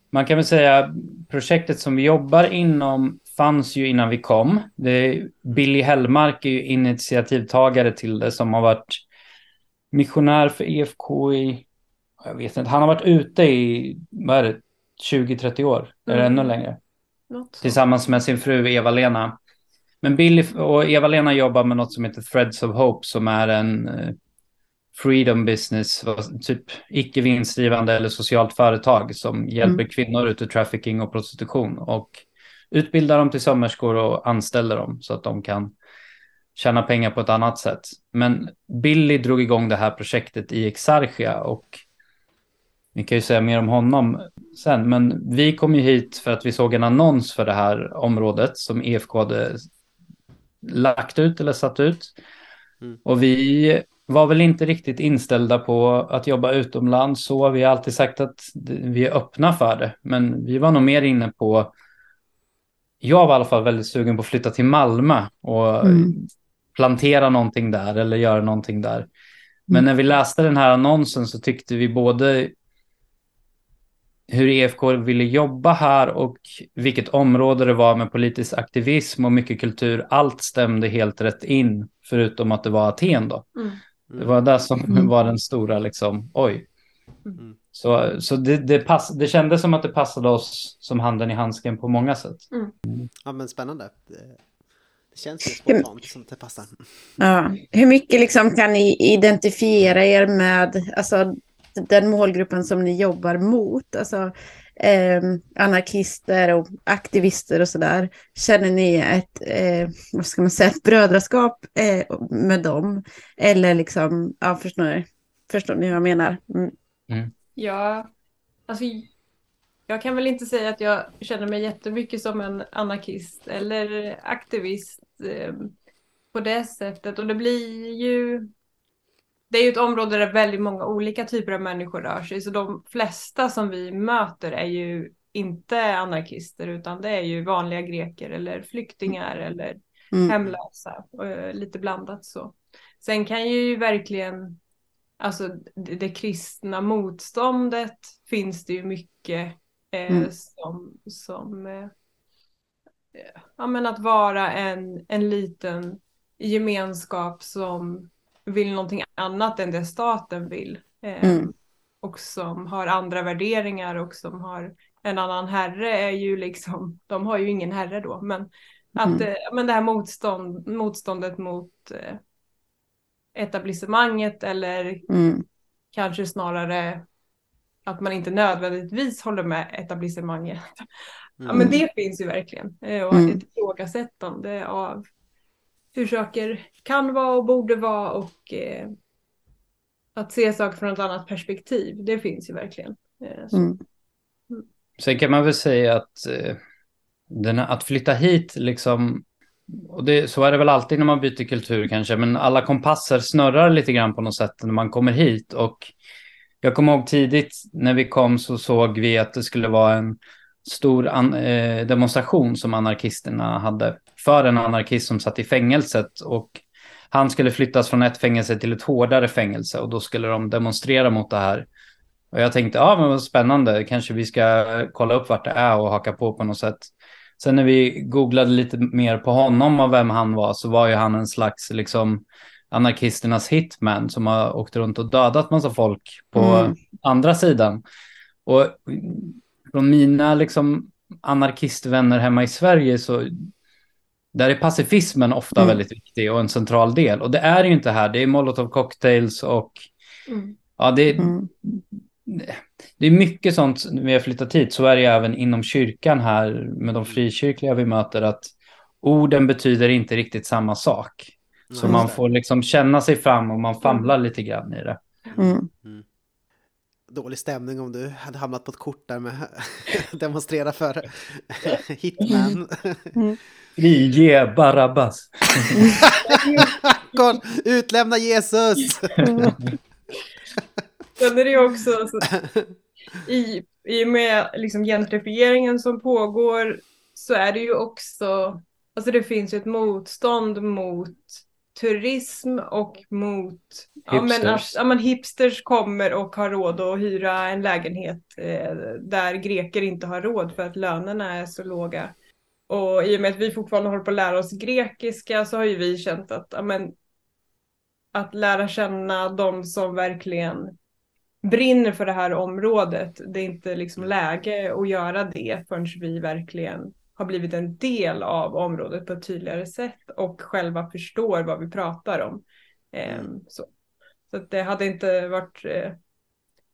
man kan väl säga projektet som vi jobbar inom fanns ju innan vi kom. Det, Billy Hellmark är ju initiativtagare till det som har varit missionär för EFK i, jag vet inte, han har varit ute i, vad är det, 20-30 år, mm. eller ännu längre. Tillsammans med sin fru Eva-Lena. Men Billy och Eva-Lena jobbar med något som heter Threads of Hope som är en eh, freedom business, typ icke vinstdrivande eller socialt företag som hjälper mm. kvinnor ut ur trafficking och prostitution och utbildar dem till sömmerskor och anställer dem så att de kan tjäna pengar på ett annat sätt. Men Billy drog igång det här projektet i Exarchia och vi kan ju säga mer om honom sen, men vi kom ju hit för att vi såg en annons för det här området som EFK hade lagt ut eller satt ut. Mm. Och vi var väl inte riktigt inställda på att jobba utomlands så. Vi har alltid sagt att vi är öppna för det, men vi var nog mer inne på jag var i alla fall väldigt sugen på att flytta till Malmö och mm. Plantera någonting där eller göra någonting där. Men mm. när vi läste den här annonsen så tyckte vi både hur EFK ville jobba här och vilket område det var med politisk aktivism och mycket kultur. Allt stämde helt rätt in, förutom att det var Aten då. Mm. Det var det som mm. var den stora, liksom, oj. Mm. Så, så det, det, pass, det kändes som att det passade oss som handen i handsken på många sätt. Mm. Ja, men spännande. Det känns ju spontant som det passar. Ja. Hur mycket liksom kan ni identifiera er med alltså, den målgruppen som ni jobbar mot? Alltså, eh, anarkister och aktivister och sådär. Känner ni ett, eh, vad ska man säga, ett brödraskap eh, med dem? Eller liksom, ja, förstår ni, förstår ni vad jag menar? Mm. Mm. Ja, alltså jag kan väl inte säga att jag känner mig jättemycket som en anarkist eller aktivist eh, på det sättet. Och det blir ju... Det är ju ett område där väldigt många olika typer av människor rör sig. Så de flesta som vi möter är ju inte anarkister utan det är ju vanliga greker eller flyktingar eller mm. hemlösa. Och lite blandat så. Sen kan ju verkligen alltså det, det kristna motståndet finns det ju mycket eh, mm. som, som eh, ja, men att vara en, en liten gemenskap som vill någonting annat än det staten vill. Eh, mm. Och som har andra värderingar och som har en annan herre är ju liksom, de har ju ingen herre då, men att mm. Eh, men det här motstånd, motståndet mot eh, etablissemanget eller mm. kanske snarare att man inte nödvändigtvis håller med etablissemanget. Ja, men det finns ju verkligen. Eh, och mm. ett ifrågasättande av hur saker kan vara och borde vara och eh, att se saker från ett annat perspektiv. Det finns ju verkligen. Eh, mm. mm. Sen kan man väl säga att, eh, den, att flytta hit liksom och det, så är det väl alltid när man byter kultur kanske, men alla kompasser snurrar lite grann på något sätt när man kommer hit. Och jag kommer ihåg tidigt när vi kom så såg vi att det skulle vara en stor an, eh, demonstration som anarkisterna hade för en anarkist som satt i fängelset. Och han skulle flyttas från ett fängelse till ett hårdare fängelse och då skulle de demonstrera mot det här. Och jag tänkte, ja men vad spännande, kanske vi ska kolla upp vart det är och haka på på något sätt. Sen när vi googlade lite mer på honom och vem han var så var ju han en slags liksom anarkisternas hitman som har åkt runt och dödat massa folk på mm. andra sidan. Och från mina liksom anarkistvänner hemma i Sverige så där är pacifismen ofta mm. väldigt viktig och en central del. Och det är ju inte här, det är molotov cocktails och mm. ja, det, mm. det är mycket sånt när vi har flyttat hit, så är det även inom kyrkan här med de frikyrkliga vi möter att orden betyder inte riktigt samma sak. Så man får liksom känna sig fram och man famlar lite grann i det. Mm. Mm. Dålig stämning om du hade hamnat på ett kort där med *laughs* demonstrera för *laughs* Hitman. Mm. *laughs* Frige Barabbas. Utlämna Jesus! Sen är det också alltså, i, i och med liksom gentrifieringen som pågår så är det ju också, alltså det finns ju ett motstånd mot turism och mot ja, men ja, men hipsters kommer och har råd att hyra en lägenhet eh, där greker inte har råd för att lönerna är så låga. Och i och med att vi fortfarande håller på att lära oss grekiska så har ju vi känt att ja, men, att lära känna de som verkligen brinner för det här området. Det är inte liksom läge att göra det förrän vi verkligen har blivit en del av området på ett tydligare sätt och själva förstår vad vi pratar om. Eh, så så det hade inte varit eh,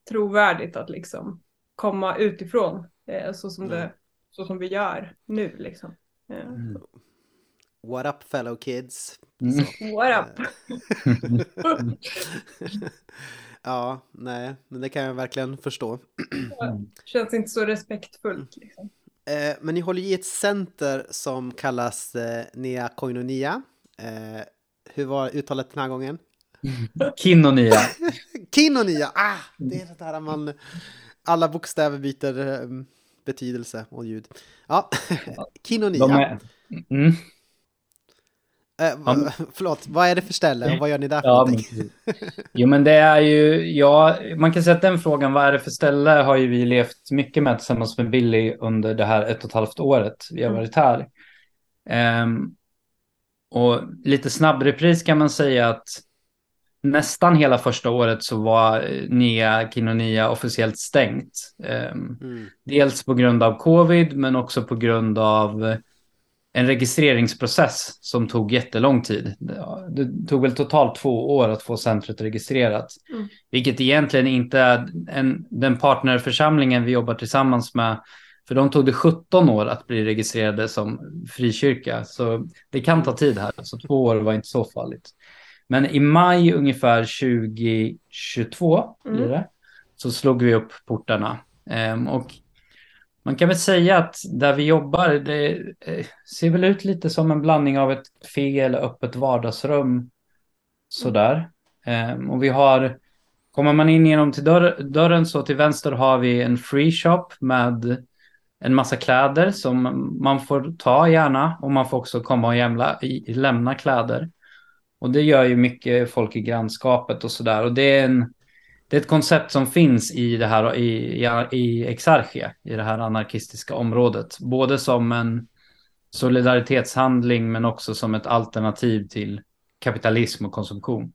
trovärdigt att liksom komma utifrån eh, så, som det, så som vi gör nu. Liksom. Eh, mm. What up fellow kids? Mm. What up? *laughs* ja, nej, men det kan jag verkligen förstå. känns inte så respektfullt. Liksom. Eh, men ni håller i ett center som kallas eh, Nea Koinonia. Eh, hur var uttalet den här gången? *laughs* Kinonia. *laughs* Kinonia! Ah, det är det där man... Alla bokstäver byter eh, betydelse och ljud. Ja, *laughs* Kinonia. Mm. Äh, ja. *laughs* Förlåt, vad är det för ställe och vad gör ni där för ja, men, *laughs* Jo men det är ju, ja, man kan säga att den frågan, vad är det för ställe, har ju vi levt mycket med tillsammans med Billy under det här ett och ett halvt året vi har mm. varit här. Um, och lite snabb repris kan man säga att nästan hela första året så var Nia Kinonia officiellt stängt. Um, mm. Dels på grund av covid men också på grund av en registreringsprocess som tog jättelång tid. Det tog väl totalt två år att få centret registrerat. Mm. Vilket egentligen inte är en, den partnerförsamlingen vi jobbar tillsammans med. För de tog det 17 år att bli registrerade som frikyrka. Så det kan ta tid här. Så två år var inte så farligt. Men i maj ungefär 2022 mm. så slog vi upp portarna. Um, och man kan väl säga att där vi jobbar, det eh, ser väl ut lite som en blandning av ett fel, eller öppet vardagsrum. Sådär. Um, och vi har, kommer man in genom till dörr, dörren så till vänster har vi en free shop med en massa kläder som man får ta gärna och man får också komma och jämla, lämna kläder. Och det gör ju mycket folk i grannskapet och sådär. Och det är en det är ett koncept som finns i det här i, i, i Exarchia, i det här anarkistiska området. Både som en solidaritetshandling men också som ett alternativ till kapitalism och konsumtion.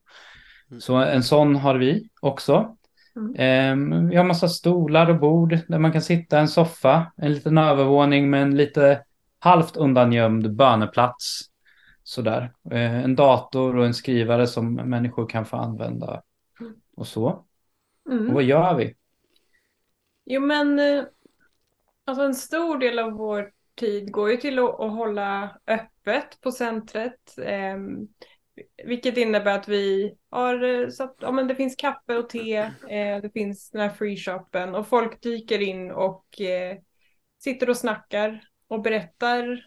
Mm. Så en sån har vi också. Mm. Eh, vi har massa stolar och bord där man kan sitta, en soffa, en liten övervåning med en lite halvt undangömd böneplats. Sådär. Eh, en dator och en skrivare som människor kan få använda och så. Mm. Och vad gör vi? Jo men eh, alltså en stor del av vår tid går ju till att, att hålla öppet på centret. Eh, vilket innebär att vi har eh, så att, ja, men det finns kaffe och te, eh, det finns den här free shoppen och folk dyker in och eh, sitter och snackar och berättar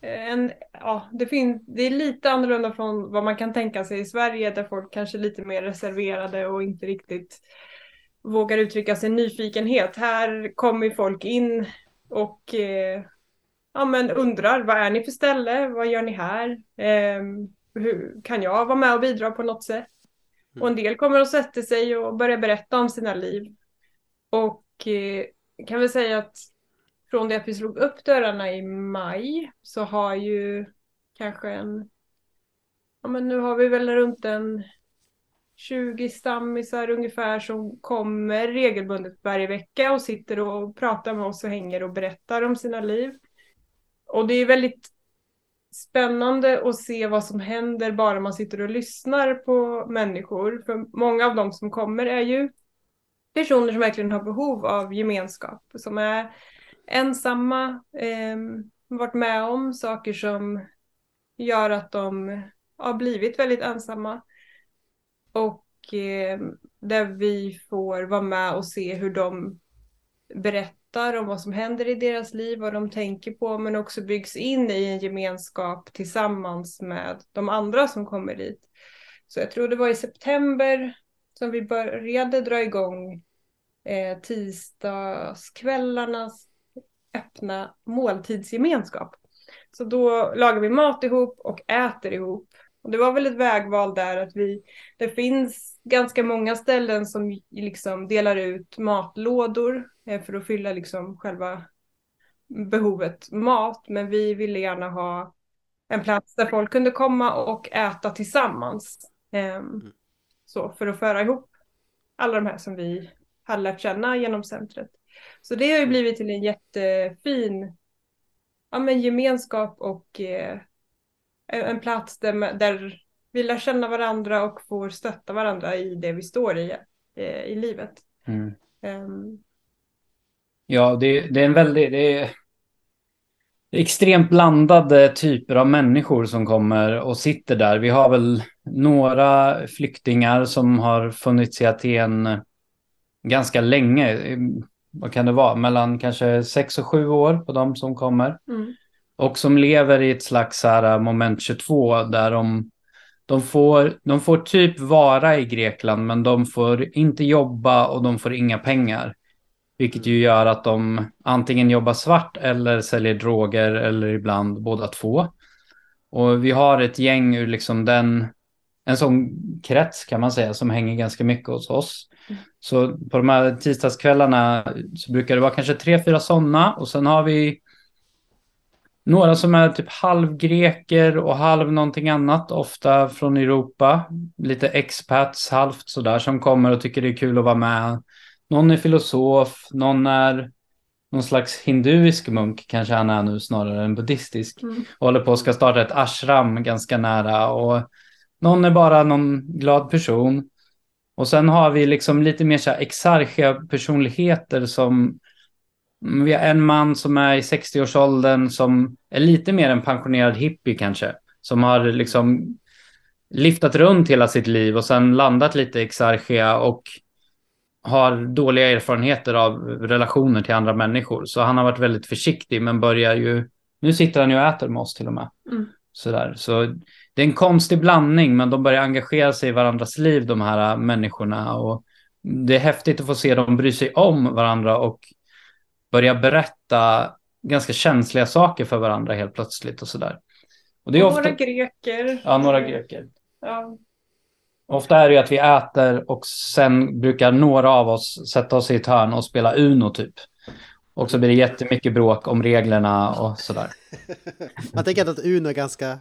en, ja, det, finns, det är lite annorlunda från vad man kan tänka sig i Sverige där folk kanske är lite mer reserverade och inte riktigt vågar uttrycka sin nyfikenhet. Här kommer folk in och eh, ja, men undrar vad är ni för ställe? Vad gör ni här? Eh, hur, kan jag vara med och bidra på något sätt? Och en del kommer och sätter sig och börjar berätta om sina liv. Och eh, kan väl säga att från det att vi slog upp dörrarna i maj så har ju kanske en, ja men nu har vi väl runt en 20 stammisar ungefär som kommer regelbundet varje vecka och sitter och pratar med oss och hänger och berättar om sina liv. Och det är väldigt spännande att se vad som händer bara man sitter och lyssnar på människor. För många av dem som kommer är ju personer som verkligen har behov av gemenskap, som är ensamma, eh, varit med om saker som gör att de har blivit väldigt ensamma. Och eh, där vi får vara med och se hur de berättar om vad som händer i deras liv, vad de tänker på, men också byggs in i en gemenskap tillsammans med de andra som kommer dit. Så jag tror det var i september som vi började dra igång eh, tisdagskvällarnas öppna måltidsgemenskap. Så då lagar vi mat ihop och äter ihop. Och det var väl ett vägval där att vi, det finns ganska många ställen som liksom delar ut matlådor eh, för att fylla liksom själva behovet mat. Men vi ville gärna ha en plats där folk kunde komma och äta tillsammans. Um, så för att föra ihop alla de här som vi har lärt känna genom centret. Så det har ju blivit till en jättefin ja, men gemenskap och eh, en plats där, där vi lär känna varandra och får stötta varandra i det vi står i eh, i livet. Mm. Um. Ja, det, det, är en väldigt... Det är extremt blandade typer av människor som kommer och sitter där. Vi har väl några flyktingar som har funnits i Aten ganska länge vad kan det vara, mellan kanske sex och sju år på de som kommer. Mm. Och som lever i ett slags här moment 22 där de, de, får, de får typ vara i Grekland men de får inte jobba och de får inga pengar. Vilket ju gör att de antingen jobbar svart eller säljer droger eller ibland båda två. Och vi har ett gäng ur liksom den, en sån krets kan man säga som hänger ganska mycket hos oss. Så på de här tisdagskvällarna så brukar det vara kanske tre, fyra sådana och sen har vi några som är typ halvgreker och halv någonting annat, ofta från Europa. Lite expats, halvt sådär, som kommer och tycker det är kul att vara med. Någon är filosof, någon är någon slags hinduisk munk, kanske han är nu snarare än buddhistisk. Mm. Och håller på att ska starta ett ashram ganska nära. Och någon är bara någon glad person. Och sen har vi liksom lite mer så här personligheter som vi har en man som är i 60-årsåldern som är lite mer en pensionerad hippie kanske. Som har liksom liftat runt hela sitt liv och sen landat lite i exarchia och har dåliga erfarenheter av relationer till andra människor. Så han har varit väldigt försiktig men börjar ju... Nu sitter han ju och äter med oss till och med. Mm. Sådär. Så det är en konstig blandning, men de börjar engagera sig i varandras liv, de här människorna. Och det är häftigt att få se dem bry sig om varandra och börja berätta ganska känsliga saker för varandra helt plötsligt och sådär. Och det är och ofta... Några greker. Ja, några greker. Ja. Ofta är det ju att vi äter och sen brukar några av oss sätta oss i ett hörn och spela Uno typ. Och så blir det jättemycket bråk om reglerna och sådär. *laughs* Man tänker att Uno är ganska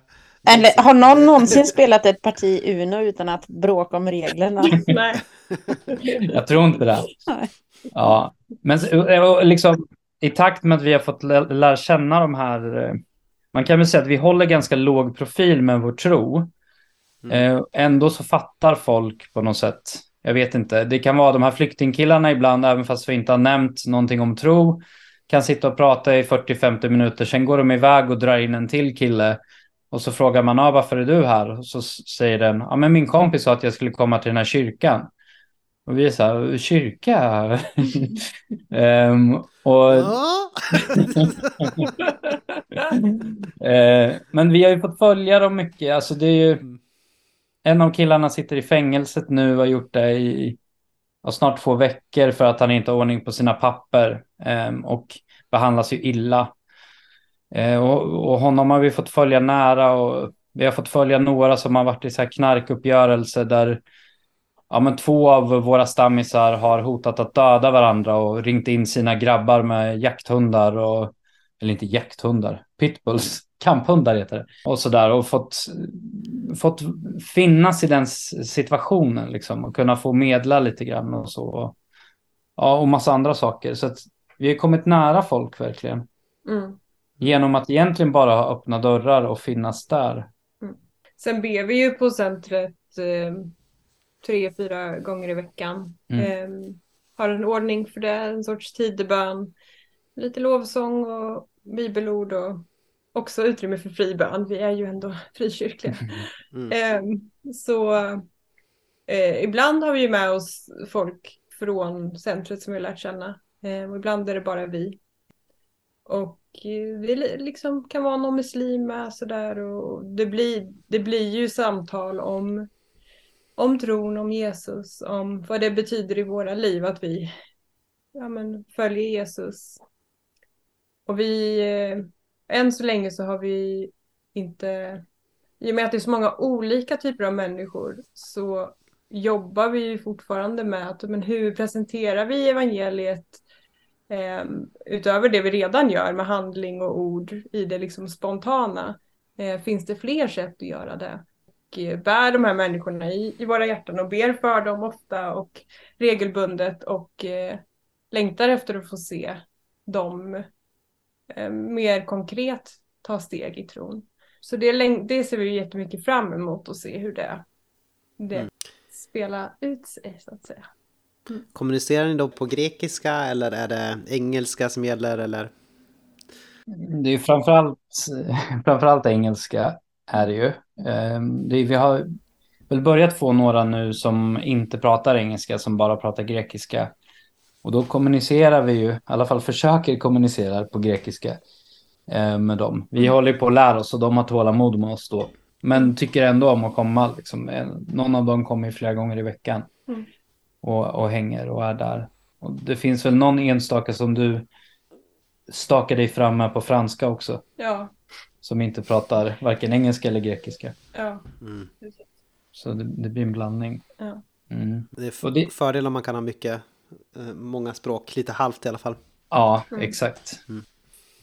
eller har någon någonsin spelat ett parti Uno utan att bråka om reglerna? *laughs* Nej. Jag tror inte det. Nej. Ja, men liksom i takt med att vi har fått lära känna de här, eh, man kan väl säga att vi håller ganska låg profil med vår tro. Mm. Eh, ändå så fattar folk på något sätt. Jag vet inte, det kan vara de här flyktingkillarna ibland, även fast vi inte har nämnt någonting om tro, kan sitta och prata i 40-50 minuter, sen går de iväg och drar in en till kille och så frågar man, ah, varför är du här? Och så säger den, ja men min kompis sa att jag skulle komma till den här kyrkan. Och vi är så här, kyrka? um, *laughs* och *laughs* Eh, men vi har ju fått följa dem mycket. Alltså det är ju... Mm. En av killarna sitter i fängelset nu och har gjort det i snart två veckor för att han inte har ordning på sina papper eh, och behandlas ju illa. Och, och, honom har vi fått följa nära och vi har fått följa några som har varit i så här knarkuppgörelse där ja, men två av våra stammisar har hotat att döda varandra och ringt in sina grabbar med jakthundar och eller inte jakthundar, pitbulls, *laughs* kamphundar heter det. Och sådär och fått, fått finnas i den situationen liksom och kunna få medla lite grann och så. Ja, och massa andra saker. Så att vi har kommit nära folk verkligen. Mm. Genom att egentligen bara ha öppna dörrar och finnas där. Mm. Sen ber vi ju på centret eh, tre, fyra gånger i veckan. Mm. Eh, har en ordning för det, en sorts tidebön. Lite lovsång och bibelord och också utrymme för fri bön. Vi är ju ändå *laughs* frikyrkliga. Mm. Eh, så eh, ibland har vi ju med oss folk från centret som vi har lärt känna. Eh, och ibland är det bara vi. Och eh, det liksom kan vara någon muslim med sådär och det blir, det blir ju samtal om, om tron, om Jesus, om vad det betyder i våra liv att vi ja, men, följer Jesus. Och vi, eh, än så länge så har vi inte, i och med att det är så många olika typer av människor så jobbar vi fortfarande med att men hur presenterar vi evangeliet eh, utöver det vi redan gör med handling och ord i det liksom spontana. Eh, finns det fler sätt att göra det? Och eh, bär de här människorna i, i våra hjärtan och ber för dem ofta och regelbundet och eh, längtar efter att få se dem eh, mer konkret ta steg i tron. Så det, det ser vi jättemycket fram emot att se hur det, det mm. spelar ut sig så att säga. Mm. Kommunicerar ni då på grekiska eller är det engelska som gäller eller? Det är framförallt, framförallt engelska är det ju. Ehm, vi har väl börjat få några nu som inte pratar engelska, som bara pratar grekiska. Och då kommunicerar vi ju, i alla fall försöker kommunicera på grekiska eh, med dem. Vi mm. håller på att lära oss och de har tålamod med oss då. Men tycker ändå om att komma. Liksom. Någon av dem kommer flera gånger i veckan. Mm. Och, och hänger och är där. Och det finns väl någon enstaka som du stakar dig fram med på franska också. Ja. Som inte pratar varken engelska eller grekiska. Ja. Mm. Så det, det, blir en blandning. Ja. Mm. Det är fördel om man kan ha mycket, eh, många språk, lite halvt i alla fall. Ja, mm. exakt. Mm.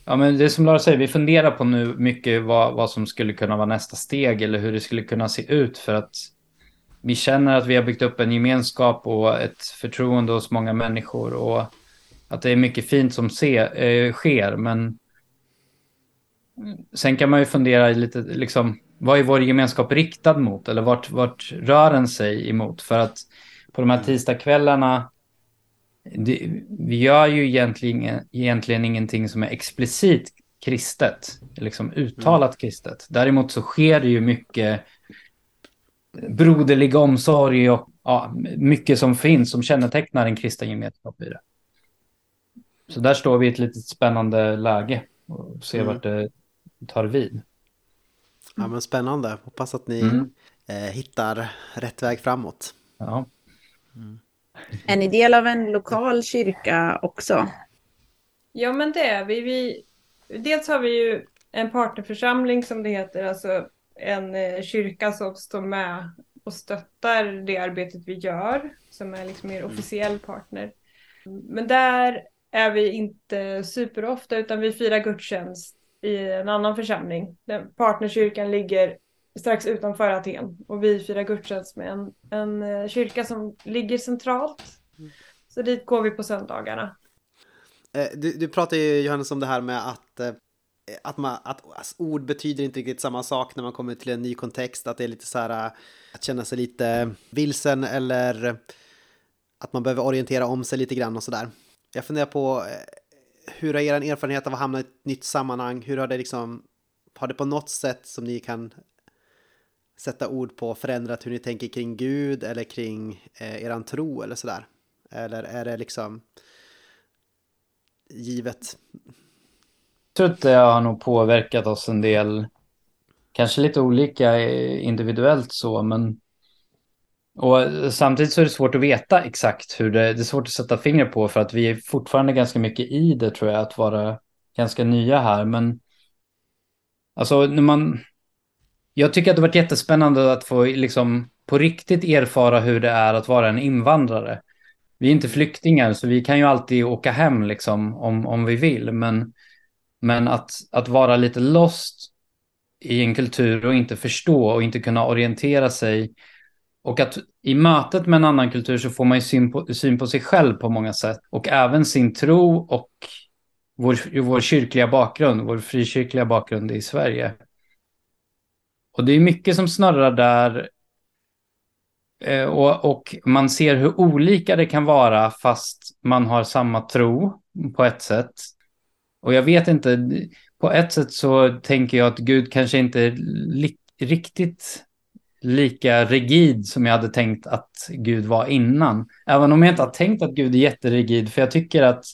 Ja, men det är som Lara säger, vi funderar på nu mycket vad, vad som skulle kunna vara nästa steg eller hur det skulle kunna se ut för att vi känner att vi har byggt upp en gemenskap och ett förtroende hos många människor och att det är mycket fint som se, äh, sker. Men sen kan man ju fundera lite, liksom, vad är vår gemenskap riktad mot? Eller vart, vart rör den sig emot? För att på de här tisdagskvällarna det, vi gör ju egentligen, egentligen ingenting som är explicit kristet, liksom uttalat mm. kristet. Däremot så sker det ju mycket broderlig omsorg och ja, mycket som finns som kännetecknar en kristen gemenskap i det. Så där står vi i ett litet spännande läge och ser mm. vart det tar vid. Ja men spännande, hoppas att ni mm. eh, hittar rätt väg framåt. Ja. Mm. Är ni del av en lokal kyrka också? Ja, men det är vi. vi dels har vi ju en partnerförsamling som det heter, alltså en eh, kyrka som står med och stöttar det arbetet vi gör, som är liksom mer officiell partner. Men där är vi inte superofta, utan vi firar gudstjänst i en annan församling. Partnerkyrkan ligger strax utanför Aten och vi firar gudstjänst med en, en eh, kyrka som ligger centralt. Mm. Så dit går vi på söndagarna. Eh, du, du pratar ju Johannes om det här med att, eh, att, man, att alltså, ord betyder inte riktigt samma sak när man kommer till en ny kontext. Att det är lite så här att känna sig lite vilsen eller att man behöver orientera om sig lite grann och sådär. Jag funderar på hur har er erfarenhet av att hamna i ett nytt sammanhang, hur har det liksom, har det på något sätt som ni kan sätta ord på förändrat hur ni tänker kring Gud eller kring eh, eran tro eller sådär? Eller är det liksom givet? Jag tror att det har nog påverkat oss en del. Kanske lite olika eh, individuellt så, men och eh, samtidigt så är det svårt att veta exakt hur det, det är svårt att sätta fingret på för att vi är fortfarande ganska mycket i det tror jag, att vara ganska nya här. Men alltså när man, jag tycker att det har varit jättespännande att få liksom på riktigt erfara hur det är att vara en invandrare. Vi är inte flyktingar så vi kan ju alltid åka hem liksom om, om vi vill. Men, men att, att vara lite lost i en kultur och inte förstå och inte kunna orientera sig och att i mötet med en annan kultur så får man ju syn på, syn på sig själv på många sätt. Och även sin tro och vår, vår kyrkliga bakgrund, vår frikyrkliga bakgrund i Sverige. Och det är mycket som snurrar där. Eh, och, och man ser hur olika det kan vara fast man har samma tro på ett sätt. Och jag vet inte, på ett sätt så tänker jag att Gud kanske inte riktigt lika rigid som jag hade tänkt att Gud var innan. Även om jag inte har tänkt att Gud är jätterigid, för jag tycker att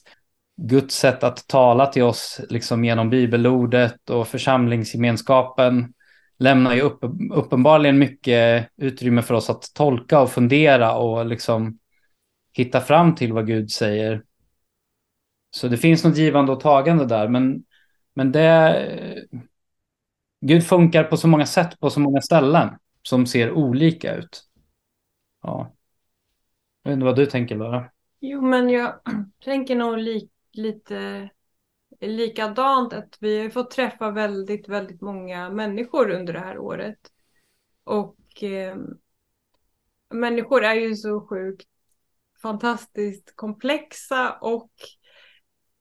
Guds sätt att tala till oss liksom genom bibelordet och församlingsgemenskapen lämnar ju upp, uppenbarligen mycket utrymme för oss att tolka och fundera och liksom hitta fram till vad Gud säger. Så det finns något givande och tagande där, men, men det... Gud funkar på så många sätt på så många ställen som ser olika ut. Ja. Jag vet inte vad du tänker Lara? Jo, men jag *clears throat* tänker nog li lite likadant att vi har fått träffa väldigt, väldigt många människor under det här året. Och eh, människor är ju så sjukt fantastiskt komplexa och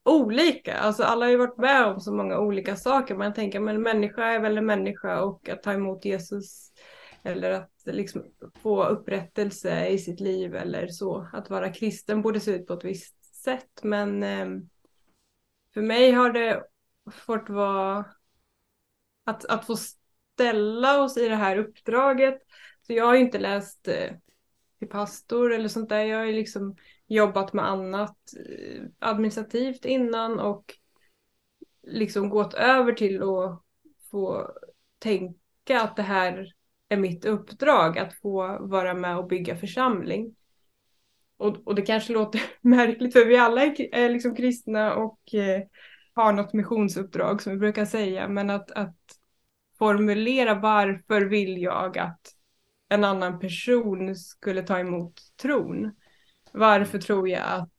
olika. Alltså alla har ju varit med om så många olika saker. Man tänker men människa är väl en människa och att ta emot Jesus eller att liksom få upprättelse i sitt liv eller så. Att vara kristen borde se ut på ett visst sätt. Men ehm, för mig har det fått vara att, att få ställa oss i det här uppdraget. Så jag har ju inte läst eh, till pastor eller sånt där. Jag har ju liksom jobbat med annat eh, administrativt innan och liksom gått över till att få tänka att det här är mitt uppdrag att få vara med och bygga församling. Och, och det kanske låter *laughs* märkligt för vi alla är, är liksom kristna och eh, har något missionsuppdrag som vi brukar säga, men att, att formulera varför vill jag att en annan person skulle ta emot tron. Varför tror jag att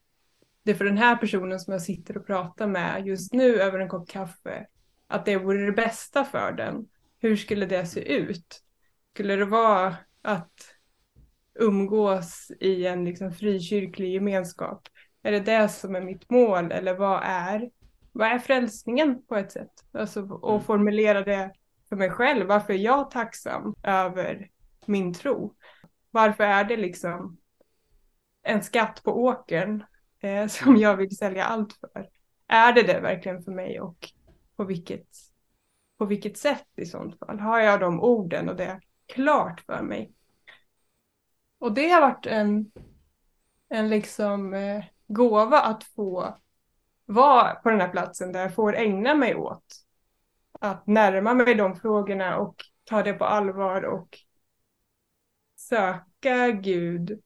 det för den här personen som jag sitter och pratar med just nu över en kopp kaffe, att det vore det bästa för den. Hur skulle det se ut? Skulle det vara att umgås i en liksom frikyrklig gemenskap? Är det det som är mitt mål eller vad är, vad är frälsningen på ett sätt? Alltså, och mm. formulera det för mig själv. Varför är jag tacksam över min tro? Varför är det liksom en skatt på åkern eh, *laughs* som jag vill sälja allt för? Är det det verkligen för mig och på vilket, på vilket sätt i sånt fall? Har jag de orden och det klart för mig. Och det har varit en, en liksom eh, gåva att få vara på den här platsen där jag får ägna mig åt att närma mig de frågorna och ta det på allvar och söka Gud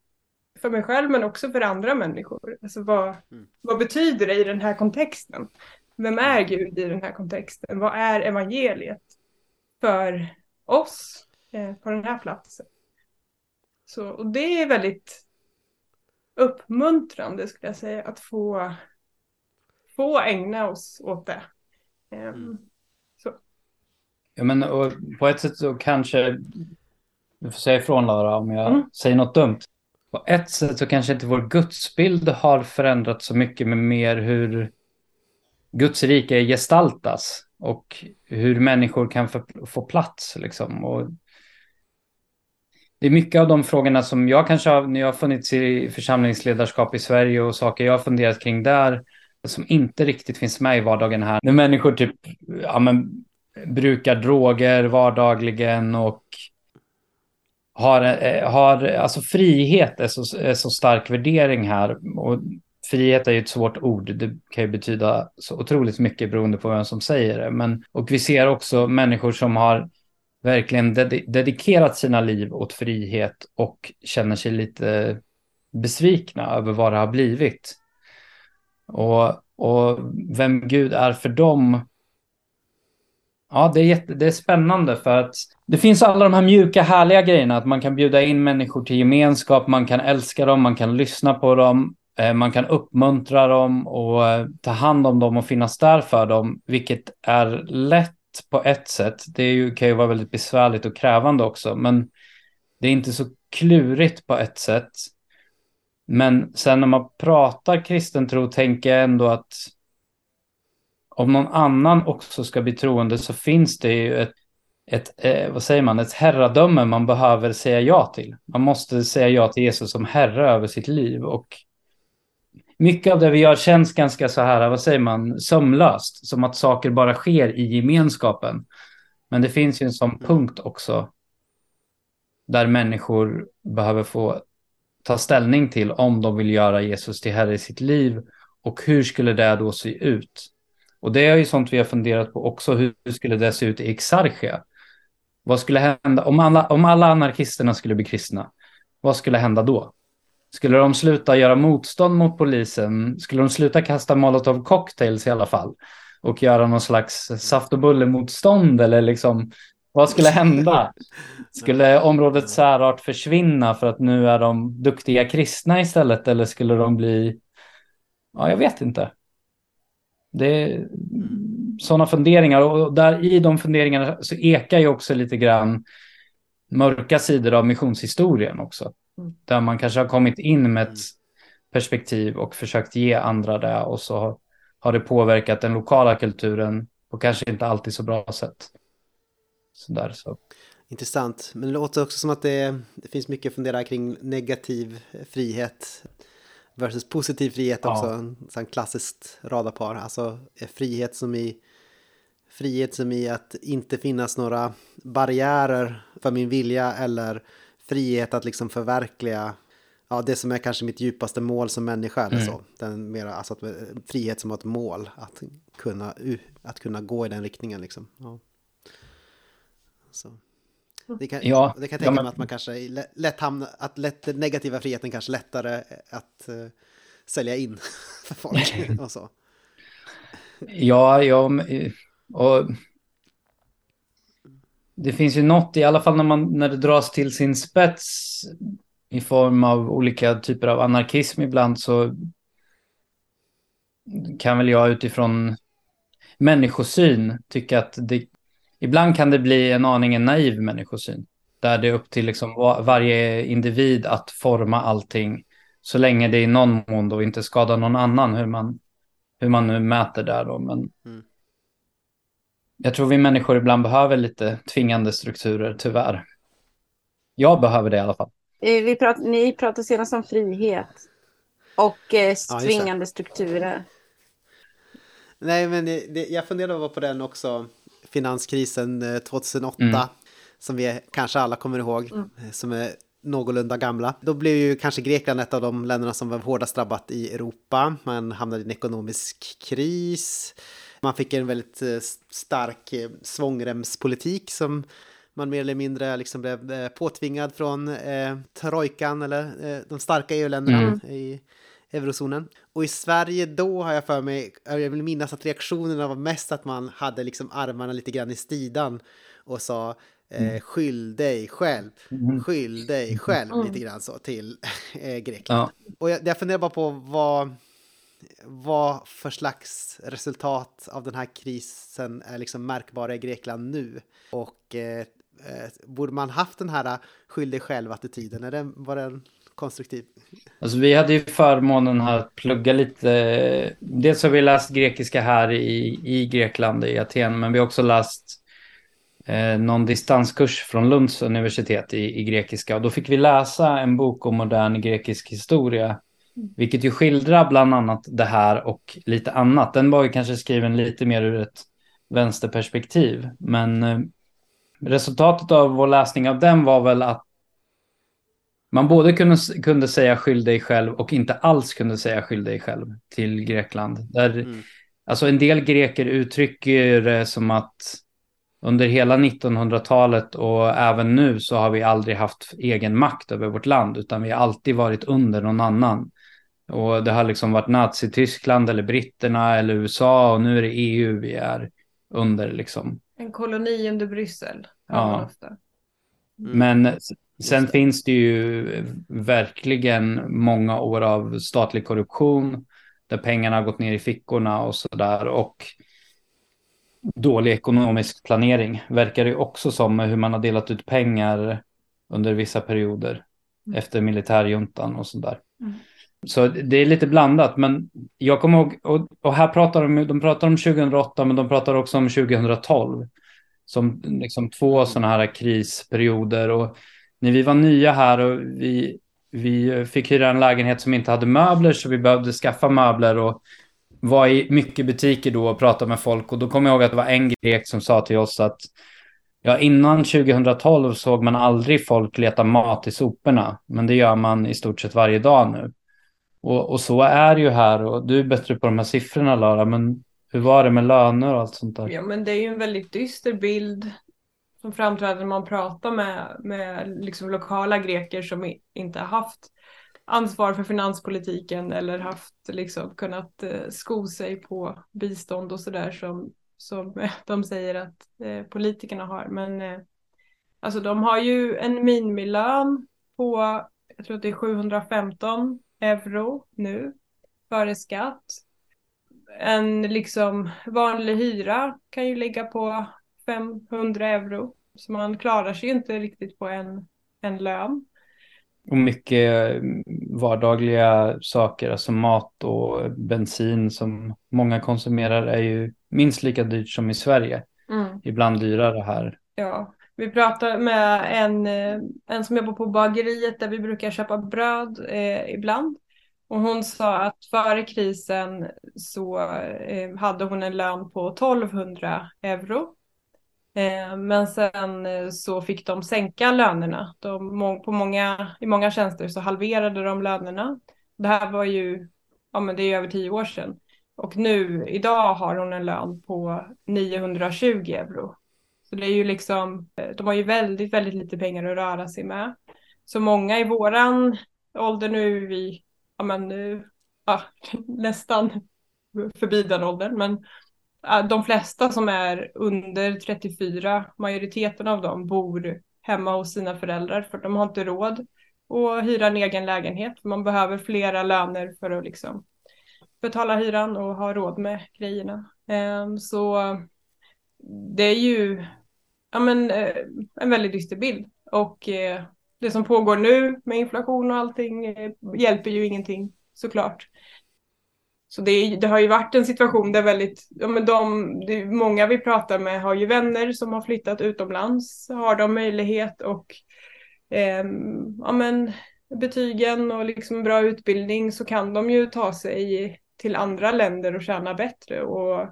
för mig själv men också för andra människor. Alltså vad, mm. vad betyder det i den här kontexten? Vem är Gud i den här kontexten? Vad är evangeliet för oss? Eh, på den här platsen. Så, och det är väldigt uppmuntrande skulle jag säga att få, få ägna oss åt det. Um, mm. så. Ja, men och på ett sätt så kanske, du får säga ifrån Lara om jag mm. säger något dumt. På ett sätt så kanske inte vår gudsbild har förändrats så mycket med mer hur Guds rike gestaltas och hur människor kan få plats. Liksom. Och det är mycket av de frågorna som jag kanske har, när jag har funnits i församlingsledarskap i Sverige och saker jag har funderat kring där, som inte riktigt finns med i vardagen här. När människor typ, ja men, brukar droger vardagligen och har, eh, har alltså frihet är så, är så stark värdering här. Och frihet är ju ett svårt ord. Det kan ju betyda så otroligt mycket beroende på vem som säger det. Men, och vi ser också människor som har verkligen ded dedikerat sina liv åt frihet och känner sig lite besvikna över vad det har blivit. Och, och vem Gud är för dem Ja, det är, jätte, det är spännande för att det finns alla de här mjuka, härliga grejerna. Att man kan bjuda in människor till gemenskap, man kan älska dem, man kan lyssna på dem, eh, man kan uppmuntra dem och ta hand om dem och finnas där för dem, vilket är lätt på ett sätt. Det är ju, kan ju vara väldigt besvärligt och krävande också, men det är inte så klurigt på ett sätt. Men sen när man pratar kristen tro tänker jag ändå att om någon annan också ska bli troende så finns det ju ett, ett eh, vad säger man, ett herradöme man behöver säga ja till. Man måste säga ja till Jesus som herre över sitt liv och mycket av det vi gör känns ganska så här, vad säger man, sömlöst, som att saker bara sker i gemenskapen. Men det finns ju en sån punkt också där människor behöver få ta ställning till om de vill göra Jesus till herre i sitt liv och hur skulle det då se ut? Och det är ju sånt vi har funderat på också. Hur skulle det se ut i Exarchia? Vad skulle hända om alla, om alla anarkisterna skulle bli kristna? Vad skulle hända då? Skulle de sluta göra motstånd mot polisen? Skulle de sluta kasta molotov cocktails i alla fall? Och göra någon slags saft och bullemotstånd eller liksom vad skulle hända? *laughs* Skulle områdets särart försvinna för att nu är de duktiga kristna istället eller skulle de bli... Ja, jag vet inte. Det är sådana funderingar och där i de funderingarna så ekar ju också lite grann mörka sidor av missionshistorien också. Mm. Där man kanske har kommit in med ett perspektiv och försökt ge andra det och så har det påverkat den lokala kulturen på kanske inte alltid så bra sätt. Så där, så. Intressant, men det låter också som att det, det finns mycket att fundera kring negativ frihet versus positiv frihet också, ja. en sån klassiskt radarpar. Alltså frihet som i frihet som i att inte finnas några barriärer för min vilja eller frihet att liksom förverkliga ja, det som är kanske mitt djupaste mål som människa eller mm. så. Den mera, alltså att, frihet som ett mål, att kunna, att kunna gå i den riktningen liksom. Ja. Så. Det kan, ja, det kan jag tänka ja, mig att man kanske lätt hamnar, att lätt, den negativa friheten kanske lättare att uh, sälja in *laughs* för folk *laughs* och så. Ja, ja, och det finns ju något, i alla fall när, man, när det dras till sin spets i form av olika typer av anarkism ibland så kan väl jag utifrån människosyn tycka att det ibland kan det bli en aning en naiv människosyn. Där det är upp till liksom varje individ att forma allting så länge det i någon mån då inte skadar någon annan hur man, hur man nu mäter där då. Men mm jag tror vi människor ibland behöver lite tvingande strukturer, tyvärr. Jag behöver det i alla fall. Vi prat, ni pratade senast om frihet och eh, tvingande ja, strukturer. Nej, men det, jag funderade på den också finanskrisen 2008. Eh, mm. Som vi kanske alla kommer ihåg. Mm. Eh, som är någorlunda gamla. Då blev ju kanske Grekland ett av de länderna som var hårdast drabbat i Europa. Man hamnade i en ekonomisk kris. Man fick en väldigt eh, stark svångremspolitik som man mer eller mindre liksom blev påtvingad från eh, trojkan eller eh, de starka EU-länderna mm. i eurozonen. Och i Sverige då har jag för mig, jag vill minnas att reaktionerna var mest att man hade liksom armarna lite grann i stidan och sa eh, mm. skyll dig själv, mm. skyll dig själv mm. lite grann så till eh, Grekland. Ja. Och jag, jag funderar bara på vad, vad för slags resultat av den här krisen är liksom märkbara i Grekland nu? Och eh, eh borde man haft den här skyll dig själv-attityden? Var den konstruktiv. Alltså, vi hade ju förmånen att plugga lite. Dels har vi läst grekiska här i, i Grekland, i Aten, men vi har också läst eh, någon distanskurs från Lunds universitet i, i grekiska. Och då fick vi läsa en bok om modern grekisk historia, vilket ju skildrar bland annat det här och lite annat. Den var ju kanske skriven lite mer ur ett vänsterperspektiv, men eh, resultatet av vår läsning av den var väl att man både kunde, kunde säga skyll dig själv och inte alls kunde säga skyll dig själv till Grekland. Där, mm. Alltså en del greker uttrycker det som att under hela 1900-talet och även nu så har vi aldrig haft egen makt över vårt land utan vi har alltid varit under någon annan. Och det har liksom varit Nazityskland eller britterna eller USA och nu är det EU vi är under liksom. En koloni under Bryssel. Ja. Mm. Men sen det. finns det ju verkligen många år av statlig korruption där pengarna har gått ner i fickorna och sådär. Och dålig ekonomisk planering verkar det också som med hur man har delat ut pengar under vissa perioder mm. efter militärjuntan och sådär. Mm. Så det är lite blandat, men jag kommer ihåg, och, och, här pratar de, de pratar om 2008, men de pratar också om 2012 som liksom två sådana här krisperioder. Och när vi var nya här och vi, vi fick hyra en lägenhet som inte hade möbler så vi behövde skaffa möbler och var i mycket butiker då och pratade med folk och då kommer jag ihåg att det var en grek som sa till oss att ja, innan 2012 såg man aldrig folk leta mat i soporna, men det gör man i stort sett varje dag nu. Och, och så är det ju här och du är bättre på de här siffrorna Lara, men hur var det med löner och allt sånt där? Ja, men det är ju en väldigt dyster bild som framträder när man pratar med, med liksom lokala greker som inte har haft ansvar för finanspolitiken eller haft liksom kunnat eh, sko sig på bistånd och sådär som, som *laughs* de säger att eh, politikerna har. Men eh, alltså de har ju en minimilön på, jag tror att det är 715 euro nu före skatt. En liksom vanlig hyra kan ju ligga på 500 euro. Så man klarar sig inte riktigt på en, en lön. Och mycket vardagliga saker, alltså mat och bensin som många konsumerar är ju minst lika dyrt som i Sverige. Mm. Ibland dyrare här. Ja, vi pratade med en, eh, en som jobbar på bageriet där vi brukar köpa bröd eh, ibland. Och hon sa att före krisen så eh, hade hon en lön på 1200 euro. Eh, men sen eh, så fick de sänka lönerna. De, på många, I många tjänster så halverade de lönerna. Det här var ju, ja men det är över tio år sedan. Och nu, idag har hon en lön på 920 euro. Så det är ju liksom, eh, de har ju väldigt, väldigt lite pengar att röra sig med. Så många i våran ålder nu är vi, ja men nu, ja, *laughs* nästan förbi den åldern, men de flesta som är under 34, majoriteten av dem bor hemma hos sina föräldrar för de har inte råd att hyra en egen lägenhet. Man behöver flera löner för att liksom betala hyran och ha råd med grejerna. Ehm, så det är ju ja, men, eh, en väldigt dyster bild. Och eh, det som pågår nu med inflation och allting eh, hjälper ju ingenting såklart. Så det, det, har ju varit en situation där väldigt, ja men de, många vi pratar med har ju vänner som har flyttat utomlands. Har de möjlighet och eh, ja men betygen och liksom bra utbildning så kan de ju ta sig till andra länder och tjäna bättre. Och,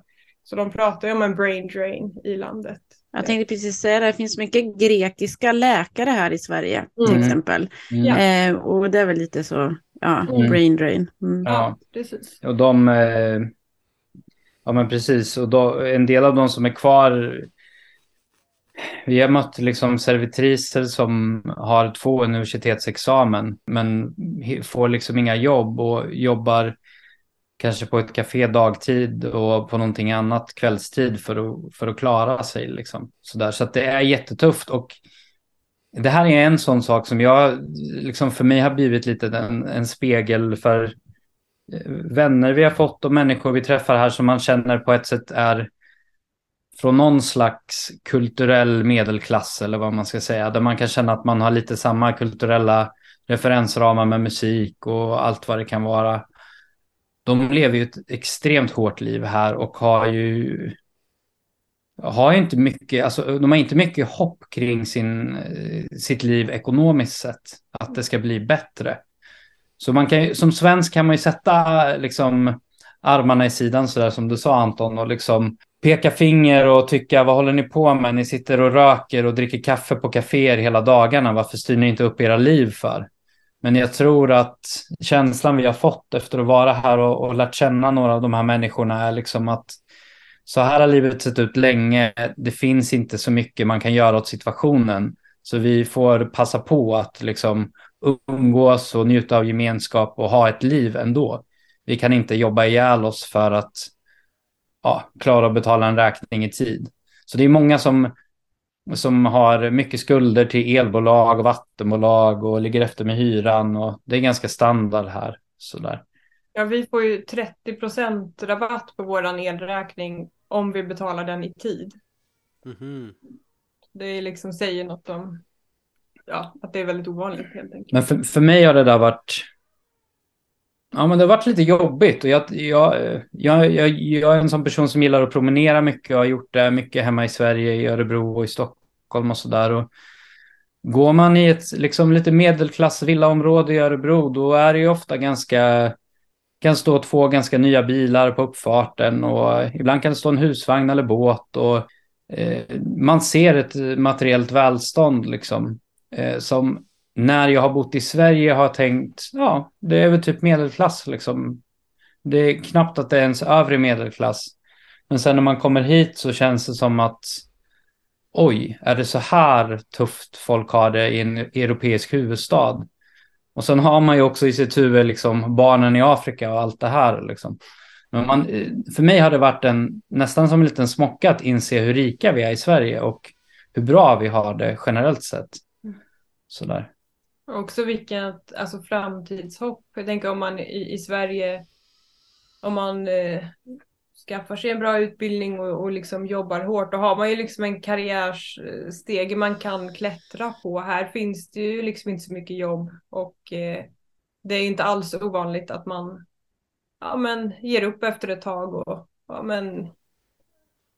så de pratar ju om en brain drain i landet. Jag tänkte precis säga det, det finns mycket grekiska läkare här i Sverige till mm. exempel. Mm. Eh, och det är väl lite så Ja, mm. brain drain. Mm. Ja, precis. Och de... Eh, ja, men precis. Och då, en del av de som är kvar... Vi har mött liksom servitriser som har två universitetsexamen men får liksom inga jobb och jobbar kanske på ett café dagtid och på någonting annat kvällstid för att, för att klara sig. Liksom. Så, där. så att det är jättetufft. Och det här är en sån sak som jag, liksom för mig har blivit lite en, en spegel för eh, vänner vi har fått och människor vi träffar här som man känner på ett sätt är från någon slags kulturell medelklass eller vad man ska säga. Där man kan känna att man har lite samma kulturella referensramar med musik och allt vad det kan vara. De lever ju ett extremt hårt liv här och har ju har inte mycket, alltså, de har inte mycket hopp kring sin, eh, sitt liv ekonomiskt sett. Att det ska bli bättre. Så man kan, som svensk kan man ju sätta liksom, armarna i sidan sådär som du sa Anton och liksom peka finger och tycka vad håller ni på med? Ni sitter och röker och dricker kaffe på kaféer hela dagarna. Varför styr ni inte upp era liv för? Men jag tror att känslan vi har fått efter att vara här och, och lärt känna några av de här människorna är liksom att så här har livet sett ut länge. Det finns inte så mycket man kan göra åt situationen. Så vi får passa på att liksom umgås och njuta av gemenskap och ha ett liv ändå. Vi kan inte jobba ihjäl oss för att ja, klara att betala en räkning i tid. Så det är många som, som har mycket skulder till elbolag och vattenbolag och ligger efter med hyran och det är ganska standard här. Sådär. Ja, vi får ju 30 procent rabatt på vår elräkning om vi betalar den i tid. Mm -hmm. Det liksom säger något om ja, att det är väldigt ovanligt helt enkelt. Men för, för mig har det där varit Ja, men det har varit lite jobbigt. Och jag, jag, jag, jag, jag är en sån person som gillar att promenera mycket och har gjort det mycket hemma i Sverige, i Örebro och i Stockholm och sådär. Går man i ett liksom, lite medelklass villaområde i Örebro, då är det ju ofta ganska... kan stå två ganska nya bilar på uppfarten och ibland kan det stå en husvagn eller båt. Och, eh, man ser ett materiellt välstånd liksom, eh, som när jag har bott i Sverige har tänkt, ja, det är väl typ medelklass liksom. Det är knappt att det är ens övre medelklass. Men sen när man kommer hit så känns det som att oj, är det så här tufft folk har det i en europeisk huvudstad? Och sen har man ju också i sitt huvud liksom barnen i Afrika och allt det här liksom. Men man, för mig har det varit en, nästan som en liten smocka att inse hur rika vi är i Sverige och hur bra vi har det generellt sett. Sådär. Också vilket alltså, framtidshopp. Jag tänker om man i, i Sverige, om man eh, skaffar sig en bra utbildning och, och liksom jobbar hårt, då har man ju liksom en karriärstege man kan klättra på. Här finns det ju liksom inte så mycket jobb och eh, det är inte alls ovanligt att man ja, men, ger upp efter ett tag och ja, men,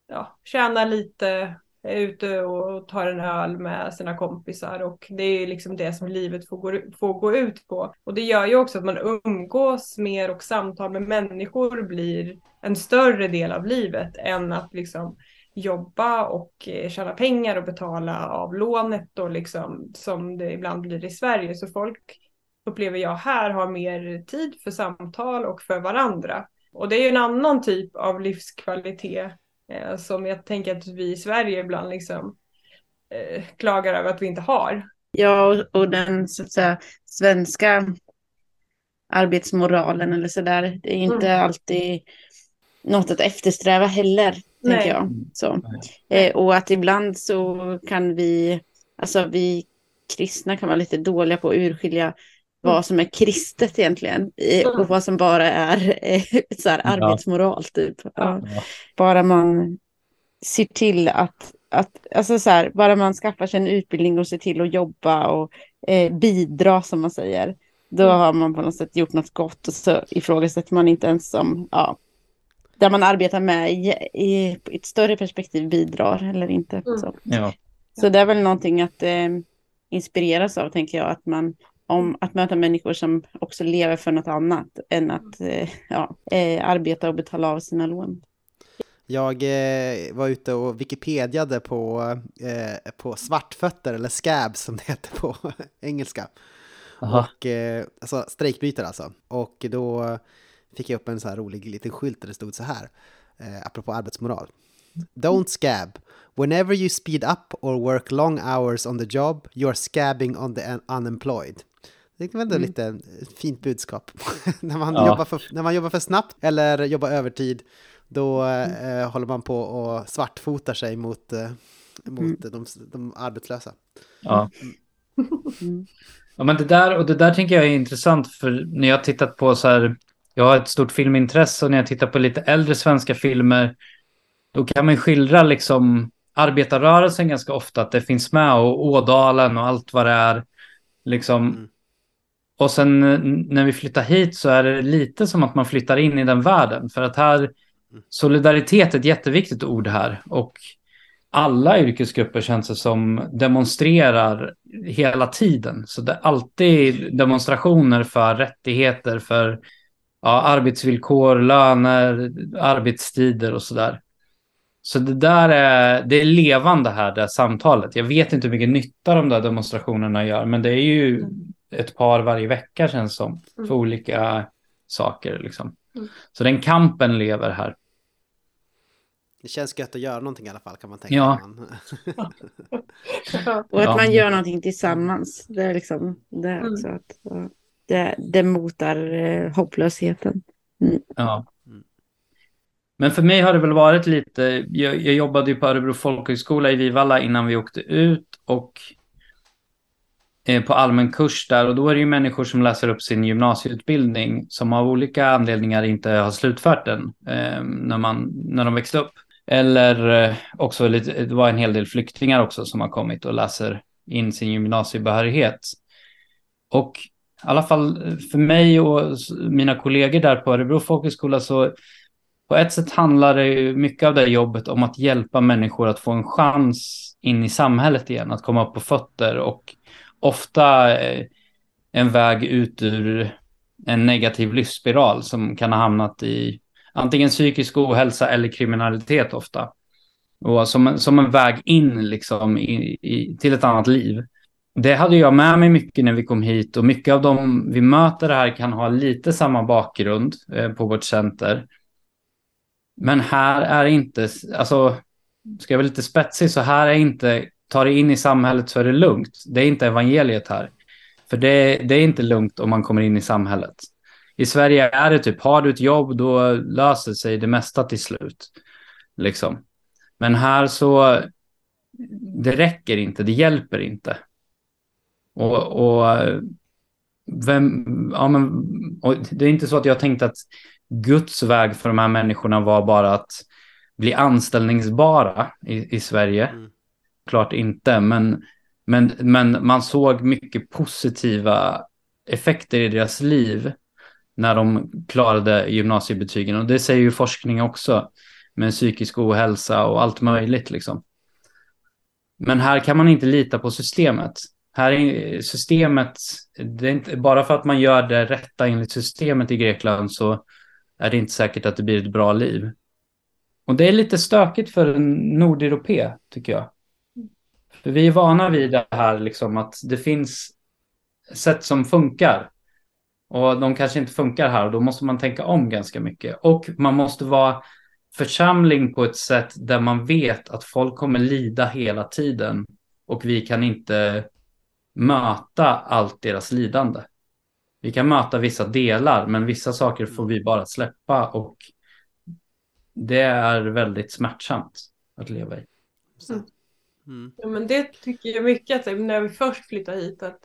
ja, tjänar lite är ute och tar en öl med sina kompisar och det är liksom det som livet får gå, får gå ut på. Och det gör ju också att man umgås mer och samtal med människor blir en större del av livet än att liksom jobba och eh, tjäna pengar och betala av lånet och liksom som det ibland blir i Sverige. Så folk upplever jag här har mer tid för samtal och för varandra. Och det är ju en annan typ av livskvalitet eh, som jag tänker att vi i Sverige ibland liksom eh, klagar över att vi inte har. Ja, och, och den så att säga svenska arbetsmoralen eller så där, det är inte mm. alltid något att eftersträva heller, Nej. tänker jag. Så. Eh, och att ibland så kan vi, alltså vi kristna kan vara lite dåliga på att urskilja vad som är kristet egentligen och vad som bara är eh, så här, arbetsmoral. Typ. Ja. Bara man ser till att, att alltså så här, bara man skaffar sig en utbildning och ser till att jobba och eh, bidra som man säger, då mm. har man på något sätt gjort något gott och så ifrågasätter man inte ens som, ja, där man arbetar med i, i ett större perspektiv bidrar eller inte. Mm. Så. Ja. så det är väl någonting att eh, inspireras av, tänker jag, att man om att möta människor som också lever för något annat än att eh, ja, eh, arbeta och betala av sina lån. Jag eh, var ute och wikipediade på, eh, på svartfötter, eller scabs som det heter på *laughs* engelska. Aha. Och, eh, alltså strejkbrytare alltså. Och då fick jag upp en så här rolig liten skylt där det stod så här, eh, apropå arbetsmoral. Don't scab. Whenever you speed up or work long hours on the job, you are scabbing on the unemployed. Det är väl mm. lite fint budskap. *laughs* när, man ja. jobbar för, när man jobbar för snabbt eller jobbar övertid, då mm. eh, håller man på och svartfotar sig mot, eh, mot mm. de, de arbetslösa. Ja. Mm. ja, men det där, och det där tänker jag är intressant, för när jag har tittat på så här, jag har ett stort filmintresse och när jag tittar på lite äldre svenska filmer, då kan man skildra liksom arbetarrörelsen ganska ofta, att det finns med och Ådalen och allt vad det är. Liksom, mm. Och sen eh, när vi flyttar hit så är det lite som att man flyttar in i den världen. För att här, solidaritet är ett jätteviktigt ord här. Och alla yrkesgrupper känns det som demonstrerar hela tiden. Så det är alltid demonstrationer för rättigheter, för ja, arbetsvillkor, löner, arbetstider och sådär. Så det där är, det är levande här, det här samtalet. Jag vet inte hur mycket nytta de där demonstrationerna gör, men det är ju ett par varje vecka känns som. Mm. För olika saker liksom. Mm. Så den kampen lever här. Det känns gött att göra någonting i alla fall kan man tänka. Ja. *laughs* och att man gör någonting tillsammans. Det är liksom det är mm. också att det, det motar eh, hopplösheten. Mm. Ja. Men för mig har det väl varit lite, jag, jag jobbade ju på Örebro folkhögskola i Vivalla innan vi åkte ut och eh, på allmän kurs där och då är det ju människor som läser upp sin gymnasieutbildning som av olika anledningar inte har slutfört den eh, när, man, när de växte upp. Eller eh, också lite, det var en hel del flyktingar också som har kommit och läser in sin gymnasiebehörighet. Och i alla fall eh, för mig och mina kollegor där på Örebro folkhögskola så på ett sätt handlar det ju mycket av det jobbet om att hjälpa människor att få en chans in i samhället igen, att komma upp på fötter och ofta eh, en väg ut ur en negativ livsspiral som kan ha hamnat i antingen psykisk ohälsa eller kriminalitet ofta. Och som, som en väg in liksom i, i, till ett annat liv. Det hade jag med mig mycket när vi kom hit och mycket av dem vi möter här kan ha lite samma bakgrund eh, på vårt center. Men här är inte, alltså, ska jag vara lite spetsig, så här är inte, ta dig in i samhället så är det lugnt. Det är inte evangeliet här. För det, det är inte lugnt om man kommer in i samhället. I Sverige är det typ, har du ett jobb då löser sig det mesta till slut. Liksom. Men här så, det räcker inte, det hjälper inte. Och, och vem, ja men, det är inte så att jag tänkte att Guds väg för de här människorna var bara att bli anställningsbara i, i Sverige. Mm. Klart inte, men, men, men man såg mycket positiva effekter i deras liv när de klarade gymnasiebetygen. Och det säger ju forskning också, med psykisk ohälsa och allt möjligt. Liksom. Men här kan man inte lita på systemet. Här är systemet, det är inte, bara för att man gör det rätta enligt systemet i Grekland så är det inte säkert att det blir ett bra liv. Och det är lite stökigt för en nordeuropé, tycker jag. För vi är vana vid det här, liksom, att det finns sätt som funkar. Och de kanske inte funkar här och då måste man tänka om ganska mycket. Och man måste vara församling på ett sätt där man vet att folk kommer lida hela tiden och vi kan inte möta allt deras lidande vi kan möta vissa delar, men vissa saker får vi bara släppa och det är väldigt smärtsamt att leva i. Mm. Mm. Ja, men det tycker jag mycket att när vi först flyttade hit att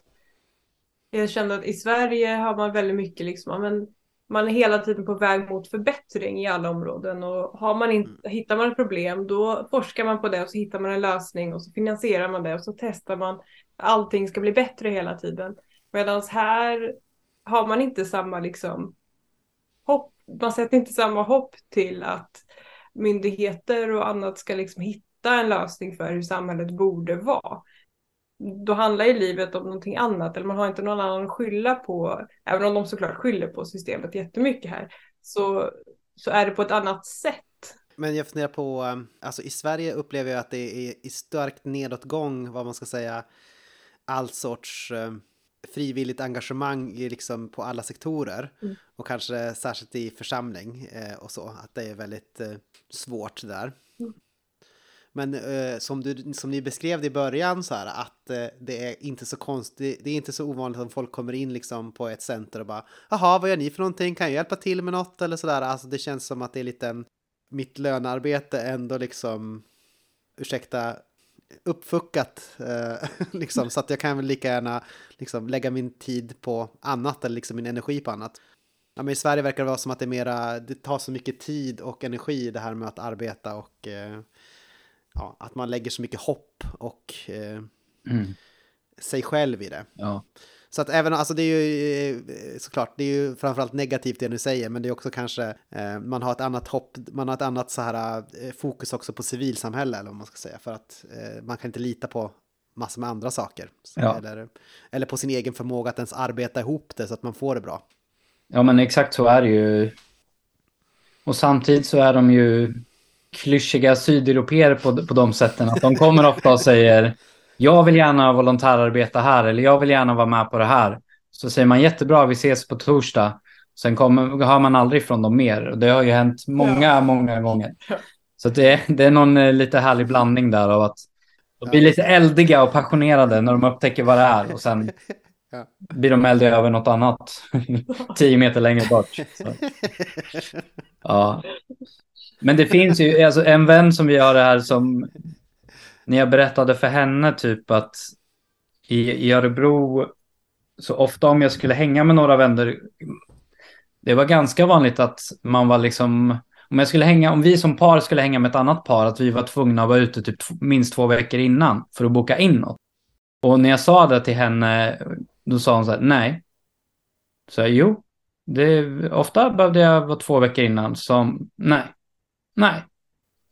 jag kände att i Sverige har man väldigt mycket liksom, men man är hela tiden på väg mot förbättring i alla områden och har man in, mm. hittar man ett problem då forskar man på det och så hittar man en lösning och så finansierar man det och så testar man allting ska bli bättre hela tiden. Medan här har man inte samma liksom hopp, man sätter inte samma hopp till att myndigheter och annat ska liksom hitta en lösning för hur samhället borde vara. Då handlar ju livet om någonting annat, eller man har inte någon annan att skylla på, även om de såklart skyller på systemet jättemycket här, så, så är det på ett annat sätt. Men jag funderar på, eh, alltså i Sverige upplever jag att det är i starkt nedåtgång, vad man ska säga, all sorts um, frivilligt engagemang i liksom på alla sektorer mm. och kanske särskilt i församling eh, och så, att det är väldigt eh, svårt där. Mm. Men eh, som, du, som ni beskrev det i början så här att eh, det är inte så konstigt, det är inte så ovanligt om folk kommer in liksom på ett center och bara jaha, vad gör ni för någonting, kan jag hjälpa till med något eller sådär, alltså det känns som att det är lite en, mitt lönearbete ändå liksom, ursäkta uppfuckat eh, *laughs* liksom, så att jag kan väl lika gärna liksom, lägga min tid på annat eller liksom min energi på annat. Ja, men I Sverige verkar det vara som att det, är mera, det tar så mycket tid och energi det här med att arbeta och eh, ja, att man lägger så mycket hopp och eh, mm. sig själv i det. Ja. Så att även, alltså det är ju eh, såklart, det är ju framförallt negativt det du säger, men det är också kanske, eh, man har ett annat hopp, man har ett annat så här eh, fokus också på civilsamhälle, eller vad man ska säga, för att eh, man kan inte lita på massor med andra saker. Ja. Eller, eller på sin egen förmåga att ens arbeta ihop det så att man får det bra. Ja, men exakt så är det ju. Och samtidigt så är de ju klyschiga sydeuropeer på, på de sätten att de kommer ofta och säger jag vill gärna volontärarbeta här eller jag vill gärna vara med på det här. Så säger man jättebra, vi ses på torsdag. Sen kommer, hör man aldrig från dem mer. Det har ju hänt många, ja. många gånger. *laughs* Så det, det är någon eh, lite härlig blandning där av att de blir lite eldiga och passionerade när de upptäcker vad det är. Och sen *laughs* blir de eldiga över något annat. *laughs* Tio meter längre bort. Så. Ja. Men det finns ju alltså, en vän som vi har det här som... När jag berättade för henne typ att i, i Örebro så ofta om jag skulle hänga med några vänner det var ganska vanligt att man var liksom, om jag skulle hänga, om vi som par skulle hänga med ett annat par, att vi var tvungna att vara ute typ minst två veckor innan för att boka in något. Och när jag sa det till henne, då sa hon så här, nej. Så jag, jo, det, ofta behövde jag vara två veckor innan, som nej, nej.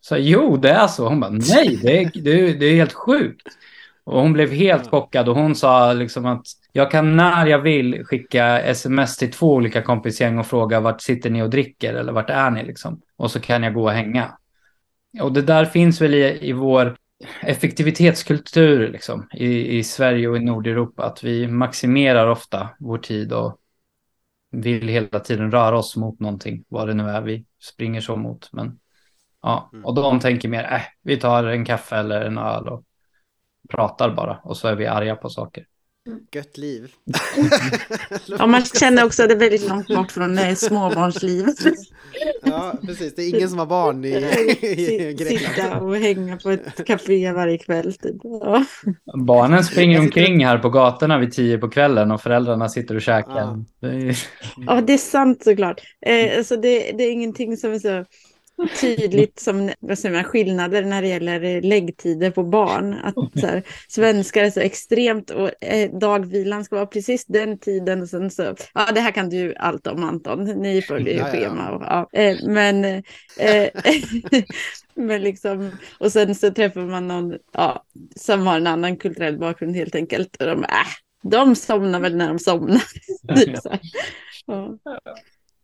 Så jo, det är så. Hon bara, nej, det är, det, det är helt sjukt. Och hon blev helt chockad och hon sa liksom att jag kan när jag vill skicka sms till två olika kompisgäng och fråga vart sitter ni och dricker eller vart är ni liksom. Och så kan jag gå och hänga. Och det där finns väl i, i vår effektivitetskultur liksom, i, i Sverige och i Nordeuropa. Att vi maximerar ofta vår tid och vill hela tiden röra oss mot någonting, vad det nu är vi springer så mot. Men, ja. Mm. Och de tänker mer, äh, vi tar en kaffe eller en öl och pratar bara och så är vi arga på saker. Gött liv. *laughs* ja, man känner också att det är väldigt långt bort från småbarnslivet. *laughs* ja, precis. Det är ingen som har barn i, i Grekland. Sitta och hänga på ett café varje kväll. Typ. Ja. Barnen springer omkring här på gatorna vid tio på kvällen och föräldrarna sitter och käkar. Ja, det är, ja, det är sant såklart. Eh, alltså det, det är ingenting som är så tydligt som vad säger man, skillnader när det gäller läggtider på barn. Att så här, svenskar är så extremt och eh, dagvilan ska vara precis den tiden. Och sen så, ja, det här kan du allt om Anton, ni följer ju ja, schema. Och, ja, eh, men, eh, *laughs* men liksom, och sen så träffar man någon ja, som har en annan kulturell bakgrund helt enkelt. Och de, äh, de somnar väl när de somnar. *laughs* typ så här.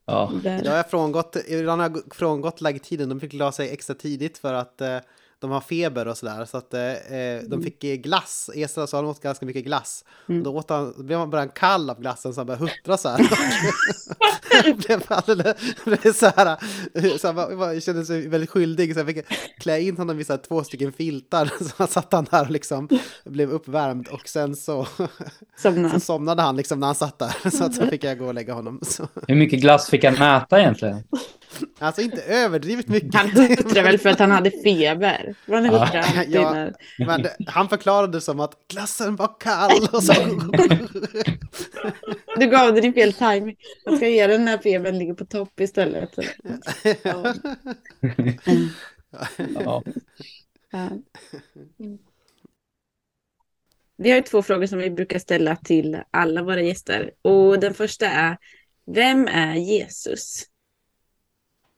Ja. Ja. Jag har frångått, ibland har jag frångått läggtiden. De fick la sig extra tidigt för att eh, de har feber och sådär. Så att eh, eh de mm. fick glass. Esra sa att de åt ganska mycket glass. Mm. Då, åt han, då blev han bara kall av glassen så han började huttra så här. det *laughs* *laughs* blev alldeles, blev så här, så han var, kände sig väldigt skyldig. Så jag fick klä in honom i så här, två stycken filtar. *laughs* Så han satt han där och liksom blev uppvärmd. Och sen så, Somna. så somnade han liksom när han satt där. Så att så fick jag gå och lägga honom. Så. Hur mycket glass fick han mäta egentligen? Alltså inte överdrivet mycket. Han huttrade väl för att han hade feber. Man ja. ja, men han förklarade det som att glassen var kall. Och så. Du gav den i fel timing. Man ska ge den när febern ligger på topp istället. Ja. ja. ja. Vi har två frågor som vi brukar ställa till alla våra gäster. Och den första är, vem är Jesus?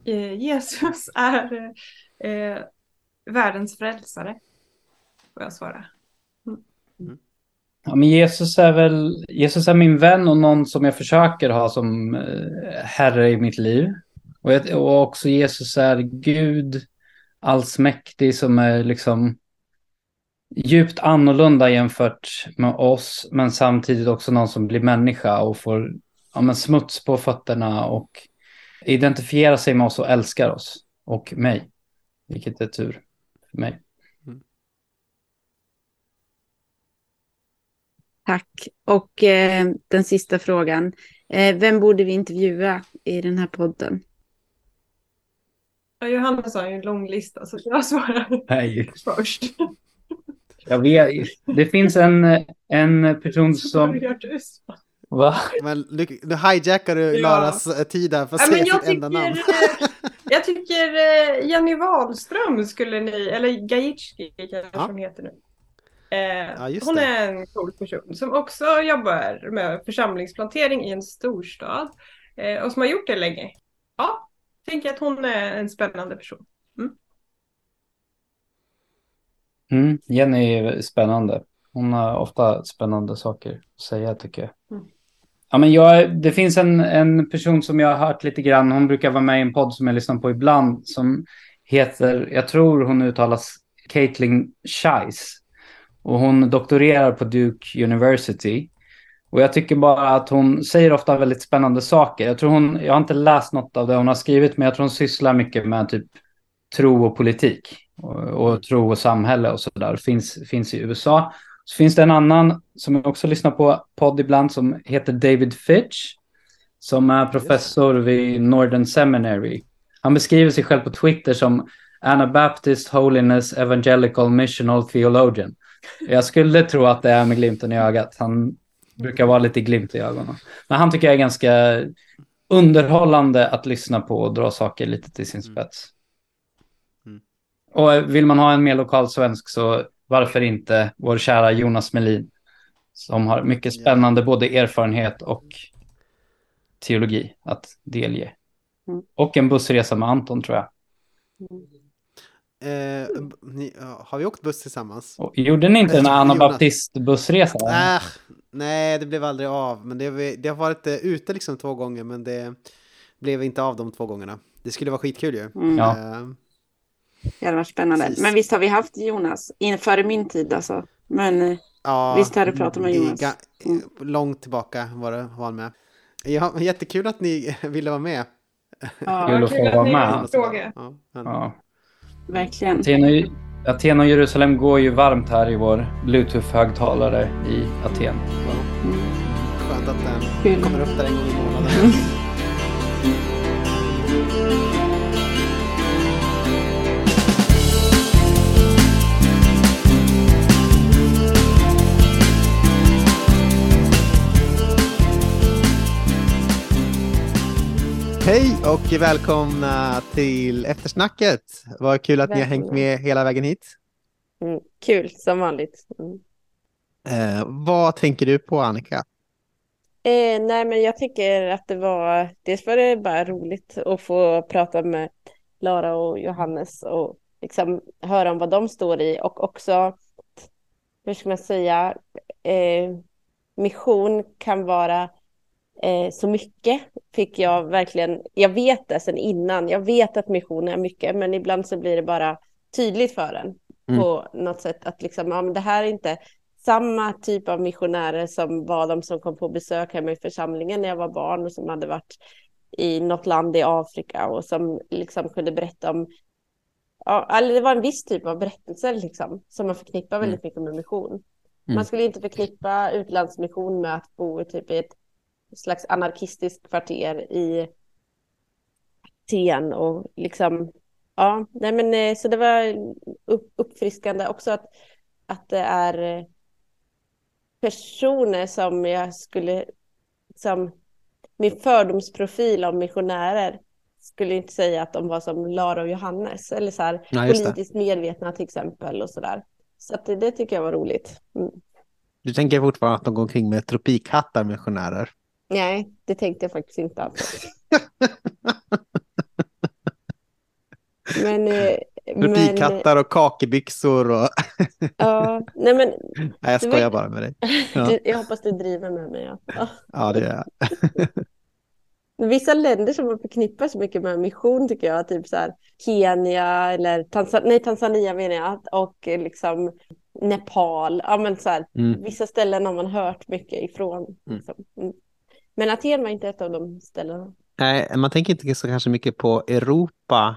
Eh, Jesus *laughs* är eh, världens frälsare, får jag svara. Mm. mm. Ja, men Jesus är väl Jesus är min vän och någon som jag försöker ha som eh, herre i mitt liv. Och, jag, och också Jesus är Gud allsmäktig som är liksom djupt annorlunda jämfört med oss, men samtidigt också någon som blir människa och får ja, men smuts på fötterna och identifiera sig med oss och älskar oss och mig. Vilket är tur för mig. Mm. Tack. Och eh, den sista frågan. Eh, vem borde vi intervjua i den här podden? Ja, Johannes har ju en lång lista så jag svarar Nej. först. Jag vet, det finns en, en person som... Va? Men nu, nu hijackar du ja. Laras eh, tid här för att ja, säga sitt enda namn. Eh, jag tycker eh, Jenny Wahlström skulle ni, eller Gajitski kanske ja. hon heter nu. Eh, ja, hon det. är en cool person som också jobbar med församlingsplantering i en storstad eh, och som har gjort det länge. Ja, tänker att hon är en spännande person. Mm. Mm, Jenny är spännande. Hon har ofta spännande saker att säga tycker jag. Mm. Ja, men jag, det finns en, en person som jag har hört lite grann. Hon brukar vara med i en podd som jag lyssnar på ibland. Som heter, jag tror hon uttalas Caitlin Scheis. Och hon doktorerar på Duke University. Och jag tycker bara att hon säger ofta väldigt spännande saker. Jag tror hon, jag har inte läst något av det hon har skrivit, men jag tror hon sysslar mycket med typ tro och politik. Och, och tro och samhälle och sådär. Finns, finns i USA. Så finns det en annan som jag också lyssnar på podd ibland som heter David Fitch. Som är professor vid Northern Seminary. Han beskriver sig själv på Twitter som Anabaptist Holiness Evangelical Missional Theologian. Jag skulle tro att det är med glimten i ögat. Han brukar vara lite glimt i ögonen. Men han tycker jag är ganska underhållande att lyssna på och dra saker lite till sin mm. spets. Mm. Och vill man ha en mer lokal svensk så varför inte vår kära Jonas Melin som har mycket spännande både erfarenhet och teologi att delge. Mm. Och en bussresa med Anton tror jag. Mm. Eh, ni, har vi åkt buss tillsammans? Och, gjorde ni inte en anabaptist-bussresa? Äh, nej, det blev aldrig av. Men det, det har varit uh, ute liksom två gånger, men det blev inte av de två gångerna. Det skulle vara skitkul ju. Mm. Ja. Det hade varit spännande. Precis. Men visst har vi haft Jonas, inför min tid alltså. Men eh, ja, visst har du pratat med Jonas. Mm. Långt tillbaka var, det, var han med. Ja, jättekul att ni *laughs* ville vara med. Ja, kul att få vara med. Ja, ja. Verkligen. Aten och, Aten och Jerusalem går ju varmt här i vår bluetooth-högtalare i Aten. Ja. Mm. Skönt att den kommer upp där en gång i månaden. *laughs* Hej och välkomna till eftersnacket. Vad kul att Välkomna. ni har hängt med hela vägen hit. Mm, kul, som vanligt. Mm. Eh, vad tänker du på, Annika? Eh, nej, men jag tycker att det var, dels var det bara roligt att få prata med Lara och Johannes och liksom höra om vad de står i och också, hur ska man säga, eh, mission kan vara så mycket fick jag verkligen, jag vet det sedan innan, jag vet att mission är mycket, men ibland så blir det bara tydligt för en mm. på något sätt att liksom, ja, men det här är inte samma typ av missionärer som var de som kom på besök hemma i församlingen när jag var barn och som hade varit i något land i Afrika och som liksom kunde berätta om Ja, eller det var en viss typ av berättelser liksom, som man förknippar väldigt mm. mycket med mission. Mm. Man skulle inte förknippa utlandsmission med att bo typ i ett slags anarkistiskt kvarter i Aten och liksom ja, nej men eh, så det var upp, uppfriskande också att, att det är personer som jag skulle som min fördomsprofil av missionärer skulle inte säga att de var som Lara och Johannes eller så här ja, politiskt medvetna till exempel och så där. Så det, det tycker jag var roligt. Mm. Du tänker fortfarande att de går omkring med tropikhattar missionärer? Nej, det tänkte jag faktiskt inte alls. men... Eh, Rubikhattar och kakebyxor och... ja, nej men... Nej, jag skojar var... bara med dig. *laughs* Ja. jag hoppas du driver med mig. Ja, ja det gör jag. Vissa länder som man förknippar så mycket med mission tycker jag, typ så här Kenya eller Tanzania, nej, Tanzania menar jag, och liksom Nepal. Ja, men så här, mm. Vissa ställen har man hört mycket ifrån. Mm. Liksom. Men Aten var inte ett av de ställena. Nej, man tänker inte så kanske mycket på Europa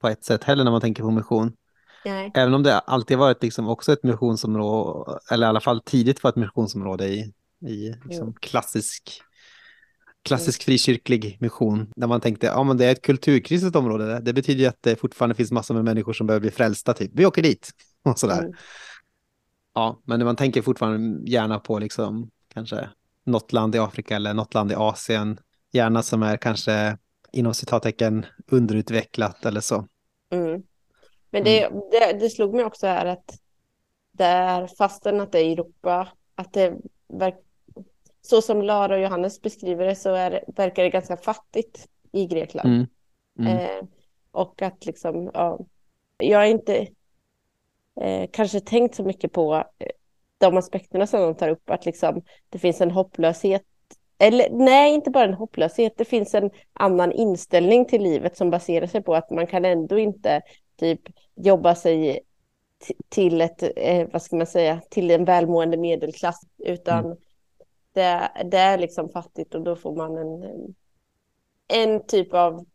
på ett sätt heller när man tänker på mission. Nej. Även om det alltid varit liksom också ett missionsområde, eller i alla fall tidigt var ett missionsområde i, i liksom klassisk, klassisk frikyrklig mission. Där man tänkte, ja men det är ett kulturkristet område. Det betyder ju att det fortfarande finns massor med människor som behöver bli frälsta, typ. Vi åker dit *laughs* och sådär. Mm. Ja, men man tänker fortfarande gärna på liksom kanske något land i Afrika eller något land i Asien. Gärna som är kanske inom citattecken underutvecklat eller så. Mm. Men det, mm. det, det, slog mig också här att där fastän att det är Europa, att det verkar så som Lara och Johannes beskriver det så är, verkar det ganska fattigt i Grekland. Mm. Mm. Eh, och att liksom, ja, jag har inte eh, kanske tänkt så mycket på eh, de aspekterna som de tar upp, att liksom, det finns en hopplöshet. Eller nej, inte bara en hopplöshet, det finns en annan inställning till livet som baserar sig på att man kan ändå inte typ jobba sig till ett, eh, vad ska man säga, till en välmående medelklass, utan mm. det, det är liksom fattigt och då får man en, en typ av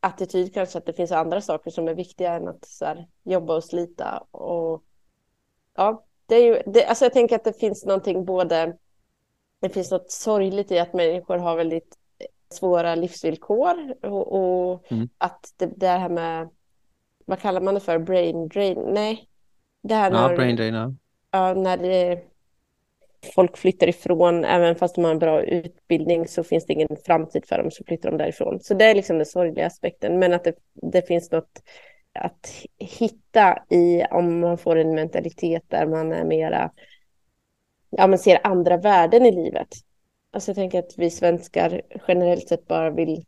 attityd kanske att det finns andra saker som är viktiga än att så här, jobba och slita. Och, ja, det är ju, det, alltså jag tänker att det finns någonting både, det finns något sorgligt i att människor har väldigt svåra livsvillkor och, och mm. att det, det här med, vad kallar man det för, brain drain? Nej, det här ja, när, brain drain, ja. ja när det, folk flyttar ifrån, även fast de har en bra utbildning så finns det ingen framtid för dem, så flyttar de därifrån. Så det är liksom den sorgliga aspekten, men att det, det finns något att hitta i om man får en mentalitet där man är mera, ja man ser andra värden i livet. Alltså jag tänker att vi svenskar generellt sett bara vill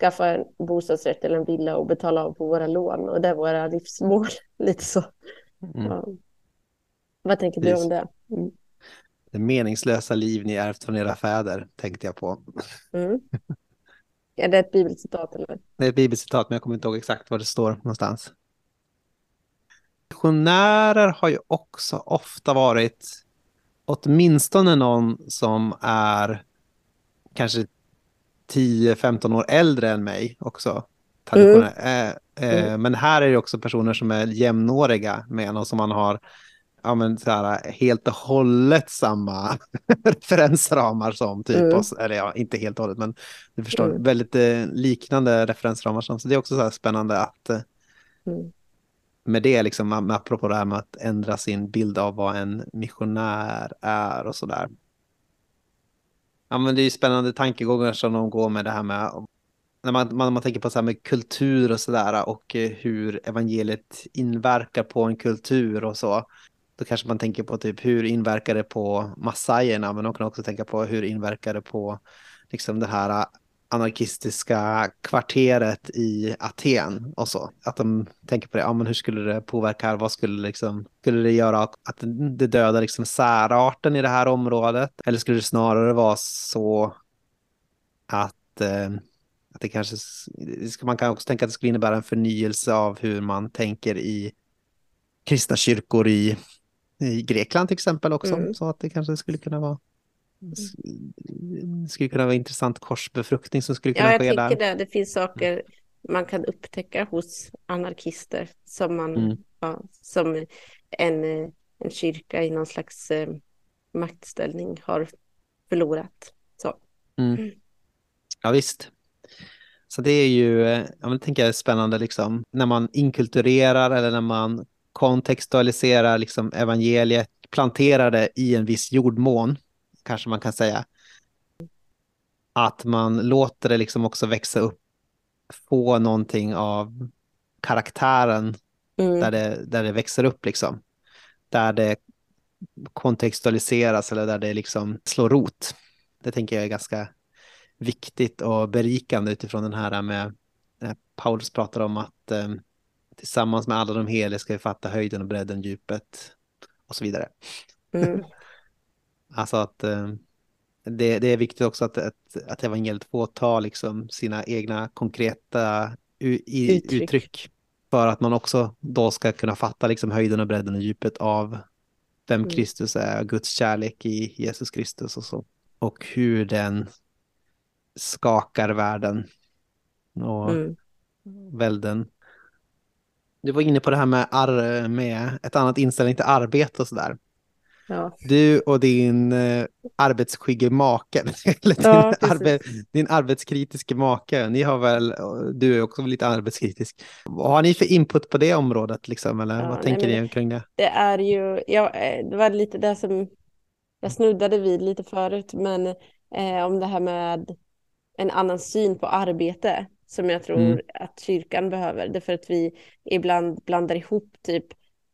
skaffa en bostadsrätt eller en villa och betala av på våra lån och det är våra livsmål, *laughs* lite så. Mm. Ja. Vad tänker Precis. du om det? Mm. Det meningslösa liv ni ärvt från era fäder, tänkte jag på. Mm. *laughs* Är det ett bibelcitat eller? Det är ett bibelcitat, men jag kommer inte ihåg exakt var det står någonstans. Missionärer har ju också ofta varit åtminstone någon som är kanske 10-15 år äldre än mig också. Mm. Eh, eh, mm. Men här är det också personer som är jämnåriga med en och som man har ja, men så här, helt och hållet samma *laughs* referensramar som typ mm. oss, eller ja, inte helt och hållet, men du förstår, mm. väldigt eh, liknande referensramar som, så det är också så här spännande att eh, mm. med det, liksom, apropå det här med att ändra sin bild av vad en missionär är och så där. Ja, men det är ju spännande tankegångar som de går med det här med när man, man, man tänker på så här med kultur och så där och eh, hur evangeliet inverkar på en kultur och så. Då kanske man tänker på typ hur inverkar det på massajerna, men de kan också tänka på hur inverkar det på liksom det här äh, anarkistiska kvarteret i Aten och så. Att de tänker på det, ja men hur skulle det påverka här, vad skulle liksom, skulle det göra att det dödar liksom särarten i det här området? Eller skulle det snarare vara så att, eh, att det kanske, man kan också tänka att det skulle innebära en förnyelse av hur man tänker i kristna kyrkor i i Grekland till exempel också. Mm. Så att det kanske skulle kunna vara mm. skulle kunna vara intressant korsbefruktning som skulle kunna ja, ske där. Jag tycker det. Det finns saker man kan upptäcka hos anarkister som man mm. ja, som en, en kyrka i någon slags eh, maktställning har förlorat. Så. Mm. mm. Ja visst. Så det är ju, eh, jag tänker spännande liksom, när man inkulturerar eller när man kontextualisera liksom evangeliet, plantera det i en viss jordmån, kanske man kan säga. Att man låter det liksom också växa upp, få någonting av karaktären mm. där, det, där det växer upp liksom. Där det kontextualiseras eller där det liksom slår rot. Det tänker jag är ganska viktigt och berikande utifrån den här med Paulus pratar om att eh, Tillsammans med alla de heliga ska vi fatta höjden och bredden, djupet och så vidare. Mm. *laughs* alltså att eh, det, det, är viktigt också att, att, att evangeliet får ta liksom sina egna konkreta i, uttryck. uttryck. För att man också då ska kunna fatta liksom höjden och bredden och djupet av vem mm. Kristus är, Guds kärlek i Jesus Kristus och så. Och hur den skakar världen och mm. välden du var inne på det här med, ar med ett annat inställning till arbete och sådär. Ja. Du och din eh, arbetsskygge make, *laughs* eller din, ja, arbe din arbetskritiske make, ni har väl, du är också lite arbetskritisk. Vad har ni för input på det området, liksom, eller ja, vad tänker nej, ni kring det? Det är ju, ja, eh, det var lite det som jag snuddade vid lite förut, men eh, om det här med en annan syn på arbete som jag tror mm. att kyrkan behöver. Därför att vi ibland blandar ihop typ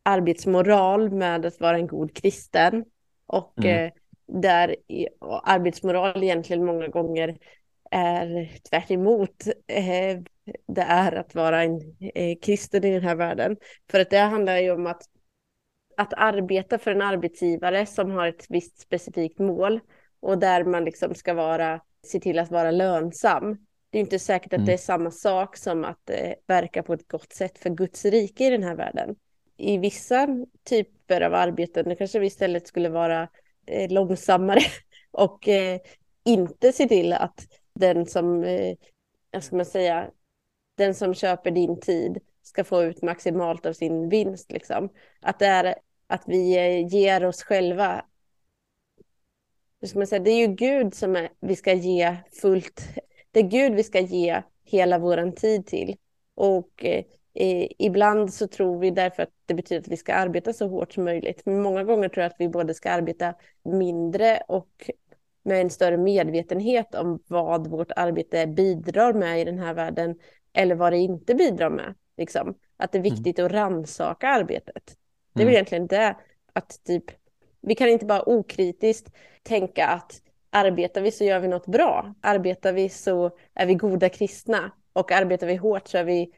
arbetsmoral med att vara en god kristen. Och mm. eh, där och arbetsmoral egentligen många gånger är tvärt emot eh, det är att vara en eh, kristen i den här världen. För att det handlar ju om att, att arbeta för en arbetsgivare som har ett visst specifikt mål och där man liksom ska vara, se till att vara lönsam det är inte säkert att mm. det är samma sak som att eh, verka på ett gott sätt för Guds rike i den här världen. I vissa typer av arbeten kanske vi istället skulle vara eh, långsammare *laughs* och eh, inte se till att den som, eh, ska man säga, den som köper din tid ska få ut maximalt av sin vinst. Liksom. Att det är att vi eh, ger oss själva hur ska man säga, det är ju Gud som är, vi ska ge fullt, det är Gud vi ska ge hela vår tid till. Och eh, ibland så tror vi därför att det betyder att vi ska arbeta så hårt som möjligt. Men många gånger tror jag att vi både ska arbeta mindre och med en större medvetenhet om vad vårt arbete bidrar med i den här världen eller vad det inte bidrar med. Liksom. Att det är mm. viktigt mm. att ransaka arbetet. Det är mm. väl egentligen det, att typ, vi kan inte bara okritiskt tänka att arbetar vi så gör vi något bra. Arbetar vi så är vi goda kristna och arbetar vi hårt så är vi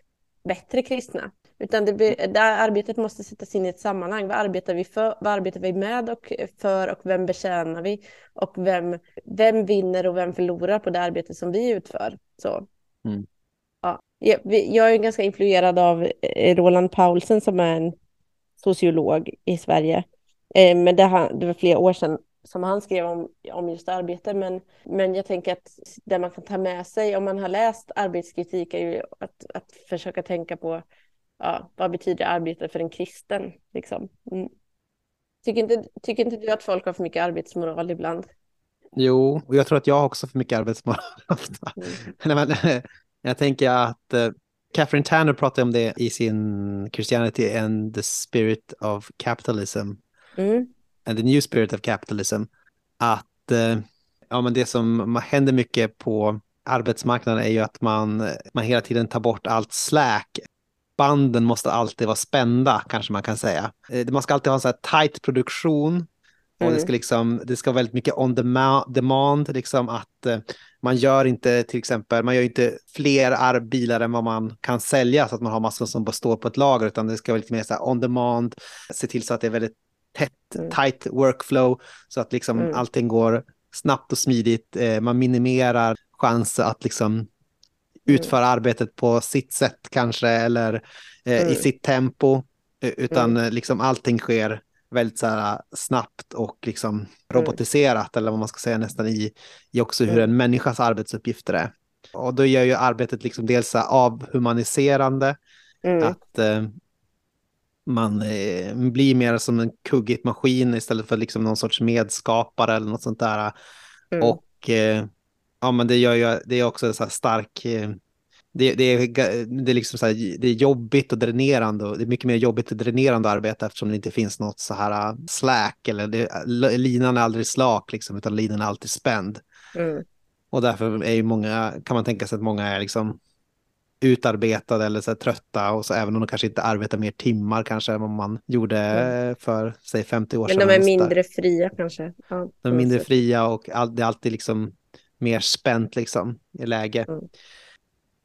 bättre kristna. Utan det, det arbetet måste sättas in i ett sammanhang. Vad arbetar vi för? Vad arbetar vi med och för och vem betjänar vi? Och vem, vem vinner och vem förlorar på det arbete som vi utför? Så. Mm. Ja. Jag, är ganska influerad av eh, Roland Paulsen som är en sociolog i Sverige. Eh, men det, det var flera år sedan som han skrev om, om just arbete. Men, men jag tänker att det man kan ta med sig om man har läst arbetskritik är ju att, att försöka tänka på ja, vad betyder arbete för en kristen? Liksom. Mm. Tycker, inte, tycker inte du att folk har för mycket arbetsmoral ibland? Jo, och jag tror att jag har också för mycket arbetsmoral *laughs* Mm. *laughs* jag tänker att uh, Catherine Tanner pratade om det i sin Christianity and the Spirit of Capitalism. Mm. And the New Spirit of Capitalism. Att uh, ja, men det som händer mycket på arbetsmarknaden är ju att man, man hela tiden tar bort allt slack banden måste alltid vara spända, kanske man kan säga. Eh, man ska alltid ha en så här tight produktion. Och mm. det, ska liksom, det ska vara väldigt mycket on demand, liksom att eh, man gör inte till exempel, man gör inte fler bilar än vad man kan sälja så att man har massor som bara står på ett lager, utan det ska vara lite mer så on demand, se till så att det är väldigt tätt, mm. tight workflow, så att liksom mm. allting går snabbt och smidigt, eh, man minimerar chanser att liksom Mm. utföra arbetet på sitt sätt kanske eller eh, mm. i sitt tempo. Utan mm. Eh, liksom allting sker väldigt så här, snabbt och liksom mm. robotiserat eller vad man ska säga nästan i, i också hur mm. en människas arbetsuppgifter är. Och då gör ju arbetet liksom dels avhumaniserande, mm. att eh, man eh, blir mer som en kuggig maskin istället för liksom någon sorts medskapare eller något sånt där. Och eh, ja, men det gör ju, det är också en så här stark, eh, det, det, är, det, är liksom så här, det är jobbigt och dränerande och det är mycket mer jobbigt och dränerande att arbeta eftersom det inte finns något så här äh, slack eller det, linan är aldrig slak liksom, utan linan är alltid spänd. Mm. Och därför är ju många, kan man tänka sig att många är liksom utarbetade eller så här, trötta och så även om de kanske inte arbetar mer timmar kanske än vad man gjorde mm. för säg 50 år sedan. Men de är mindre fria kanske. Ja, de är mindre fria och all, det är alltid liksom mer spänt liksom i läge. Mm.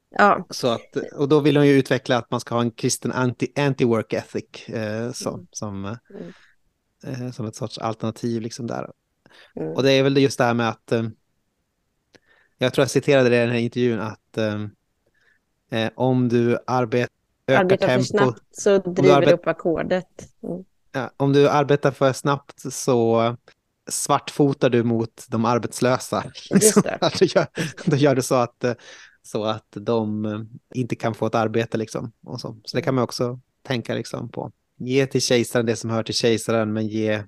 Ja. Så att, och då vill hon ju utveckla att man ska ha en kristen anti-work anti ethic eh, som, mm. som, mm. eh, som ett sorts alternativ liksom där. Mm. Och det är väl just det här med att, eh, jag tror jag citerade det i den här intervjun, att eh, om du arbet, ökar arbetar tempo, för snabbt så driver du upp ackordet. Mm. Ja, om du arbetar för snabbt så svartfotar du mot de arbetslösa. Liksom. *laughs* då, gör, då gör du så att, eh, så att de eh, inte kan få ett arbete. Liksom, och så. så det kan man också tänka liksom, på. Ge till kejsaren det som hör till kejsaren, men ge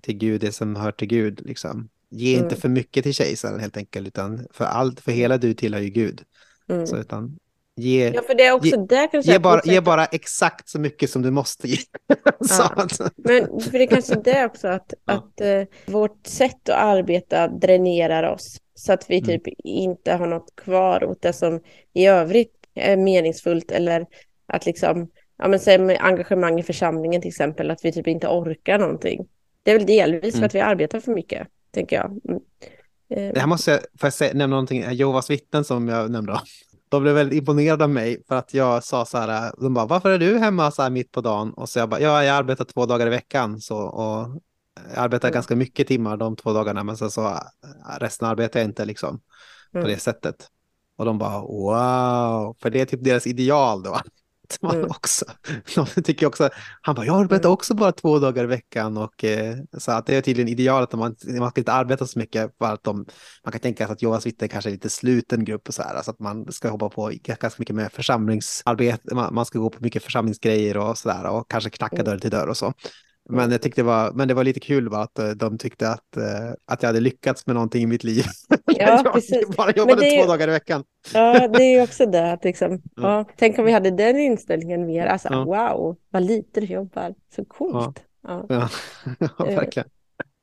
till Gud det som hör till Gud. Liksom. Ge mm. inte för mycket till kejsaren helt enkelt, utan för allt, för hela du tillhör ju Gud. Mm. Så, utan, Ge, ja, för det är också ge, där kanske ge, bara, ge bara exakt så mycket som du måste ge. *laughs* ja. Men för det är kanske det också att, ja. att uh, vårt sätt att arbeta dränerar oss så att vi mm. typ inte har något kvar åt det som i övrigt är meningsfullt eller att liksom, ja men säg med engagemang i församlingen till exempel, att vi typ inte orkar någonting. Det är väl delvis mm. för att vi arbetar för mycket, tänker jag. Mm. Det här måste jag, får jag säga, nämna någonting, Jehovas vittnen som jag nämnde de blev väldigt imponerade av mig för att jag sa så här, de bara, varför är du hemma så här mitt på dagen? Och så jag bara, ja, jag arbetar två dagar i veckan så, och jag arbetar mm. ganska mycket timmar de två dagarna, men sen så resten arbetar jag inte liksom på mm. det sättet. Och de bara, wow, för det är typ deras ideal då. Man mm. också. De tycker också, han bara, jag arbetar mm. också bara två dagar i veckan och eh, så att det är tydligen idealet att man, man ska inte arbeta så mycket för att de, man kan tänka sig att Jehovas vittnen kanske är lite sluten grupp och så här, så att man ska hoppa på ganska mycket med församlingsarbete, man, man ska gå på mycket församlingsgrejer och så där och kanske knacka mm. dörr till dörr och så. Men jag tyckte det var, men det var lite kul va, att eh, de tyckte att, eh, att jag hade lyckats med någonting i mitt liv. *laughs* Ja, jag precis. bara jobbade det, två dagar i veckan. Ja, det är också det att liksom, *laughs* ja. ja. tänk om vi hade den inställningen mer. Alltså, ja. wow, vad lite du jobbar. Så coolt. Ja, ja. ja *laughs* verkligen.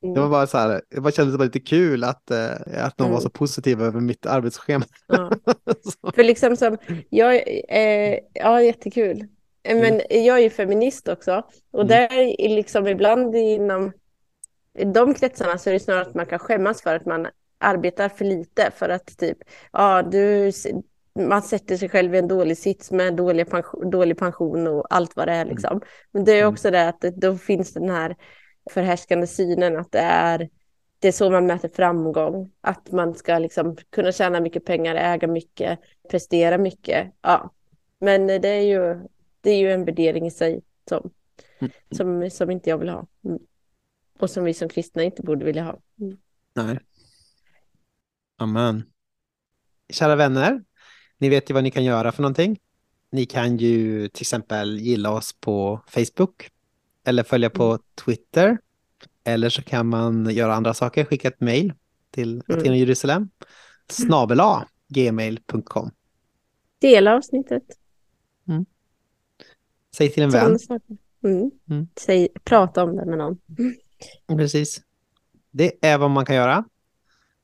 Det var bara så här, det bara kändes bara lite kul att, att de mm. var så positiva över mitt arbetsschema. För liksom som, jag, eh, ja jättekul. Eh, men mm. jag är ju feminist också. Och mm. där är liksom ibland inom de kretsarna så är det snarare att man kan skämmas för att man arbetar för lite. För att typ, ja, du, man sätter sig själv i en dålig sits med dålig pension, dålig pension och allt vad det är. Mm. Liksom. Men det är också det att då finns den här förhärskande synen att det är, det är så man mäter framgång. Att man ska liksom kunna tjäna mycket pengar, äga mycket, prestera mycket. Ja. Men det är ju det är ju en värdering i sig som, mm. som, som inte jag vill ha. Mm. Och som vi som kristna inte borde vilja ha. Mm. Nej. Amen. Kära vänner, ni vet ju vad ni kan göra för någonting. Ni kan ju till exempel gilla oss på Facebook eller följa på mm. Twitter. Eller så kan man göra andra saker, skicka ett mejl till mm. Aten och Jerusalem. Snabela gmail.com. Dela avsnittet. Säg till en vän. Mm. Mm. Säg, prata om det med någon. Precis. Det är vad man kan göra.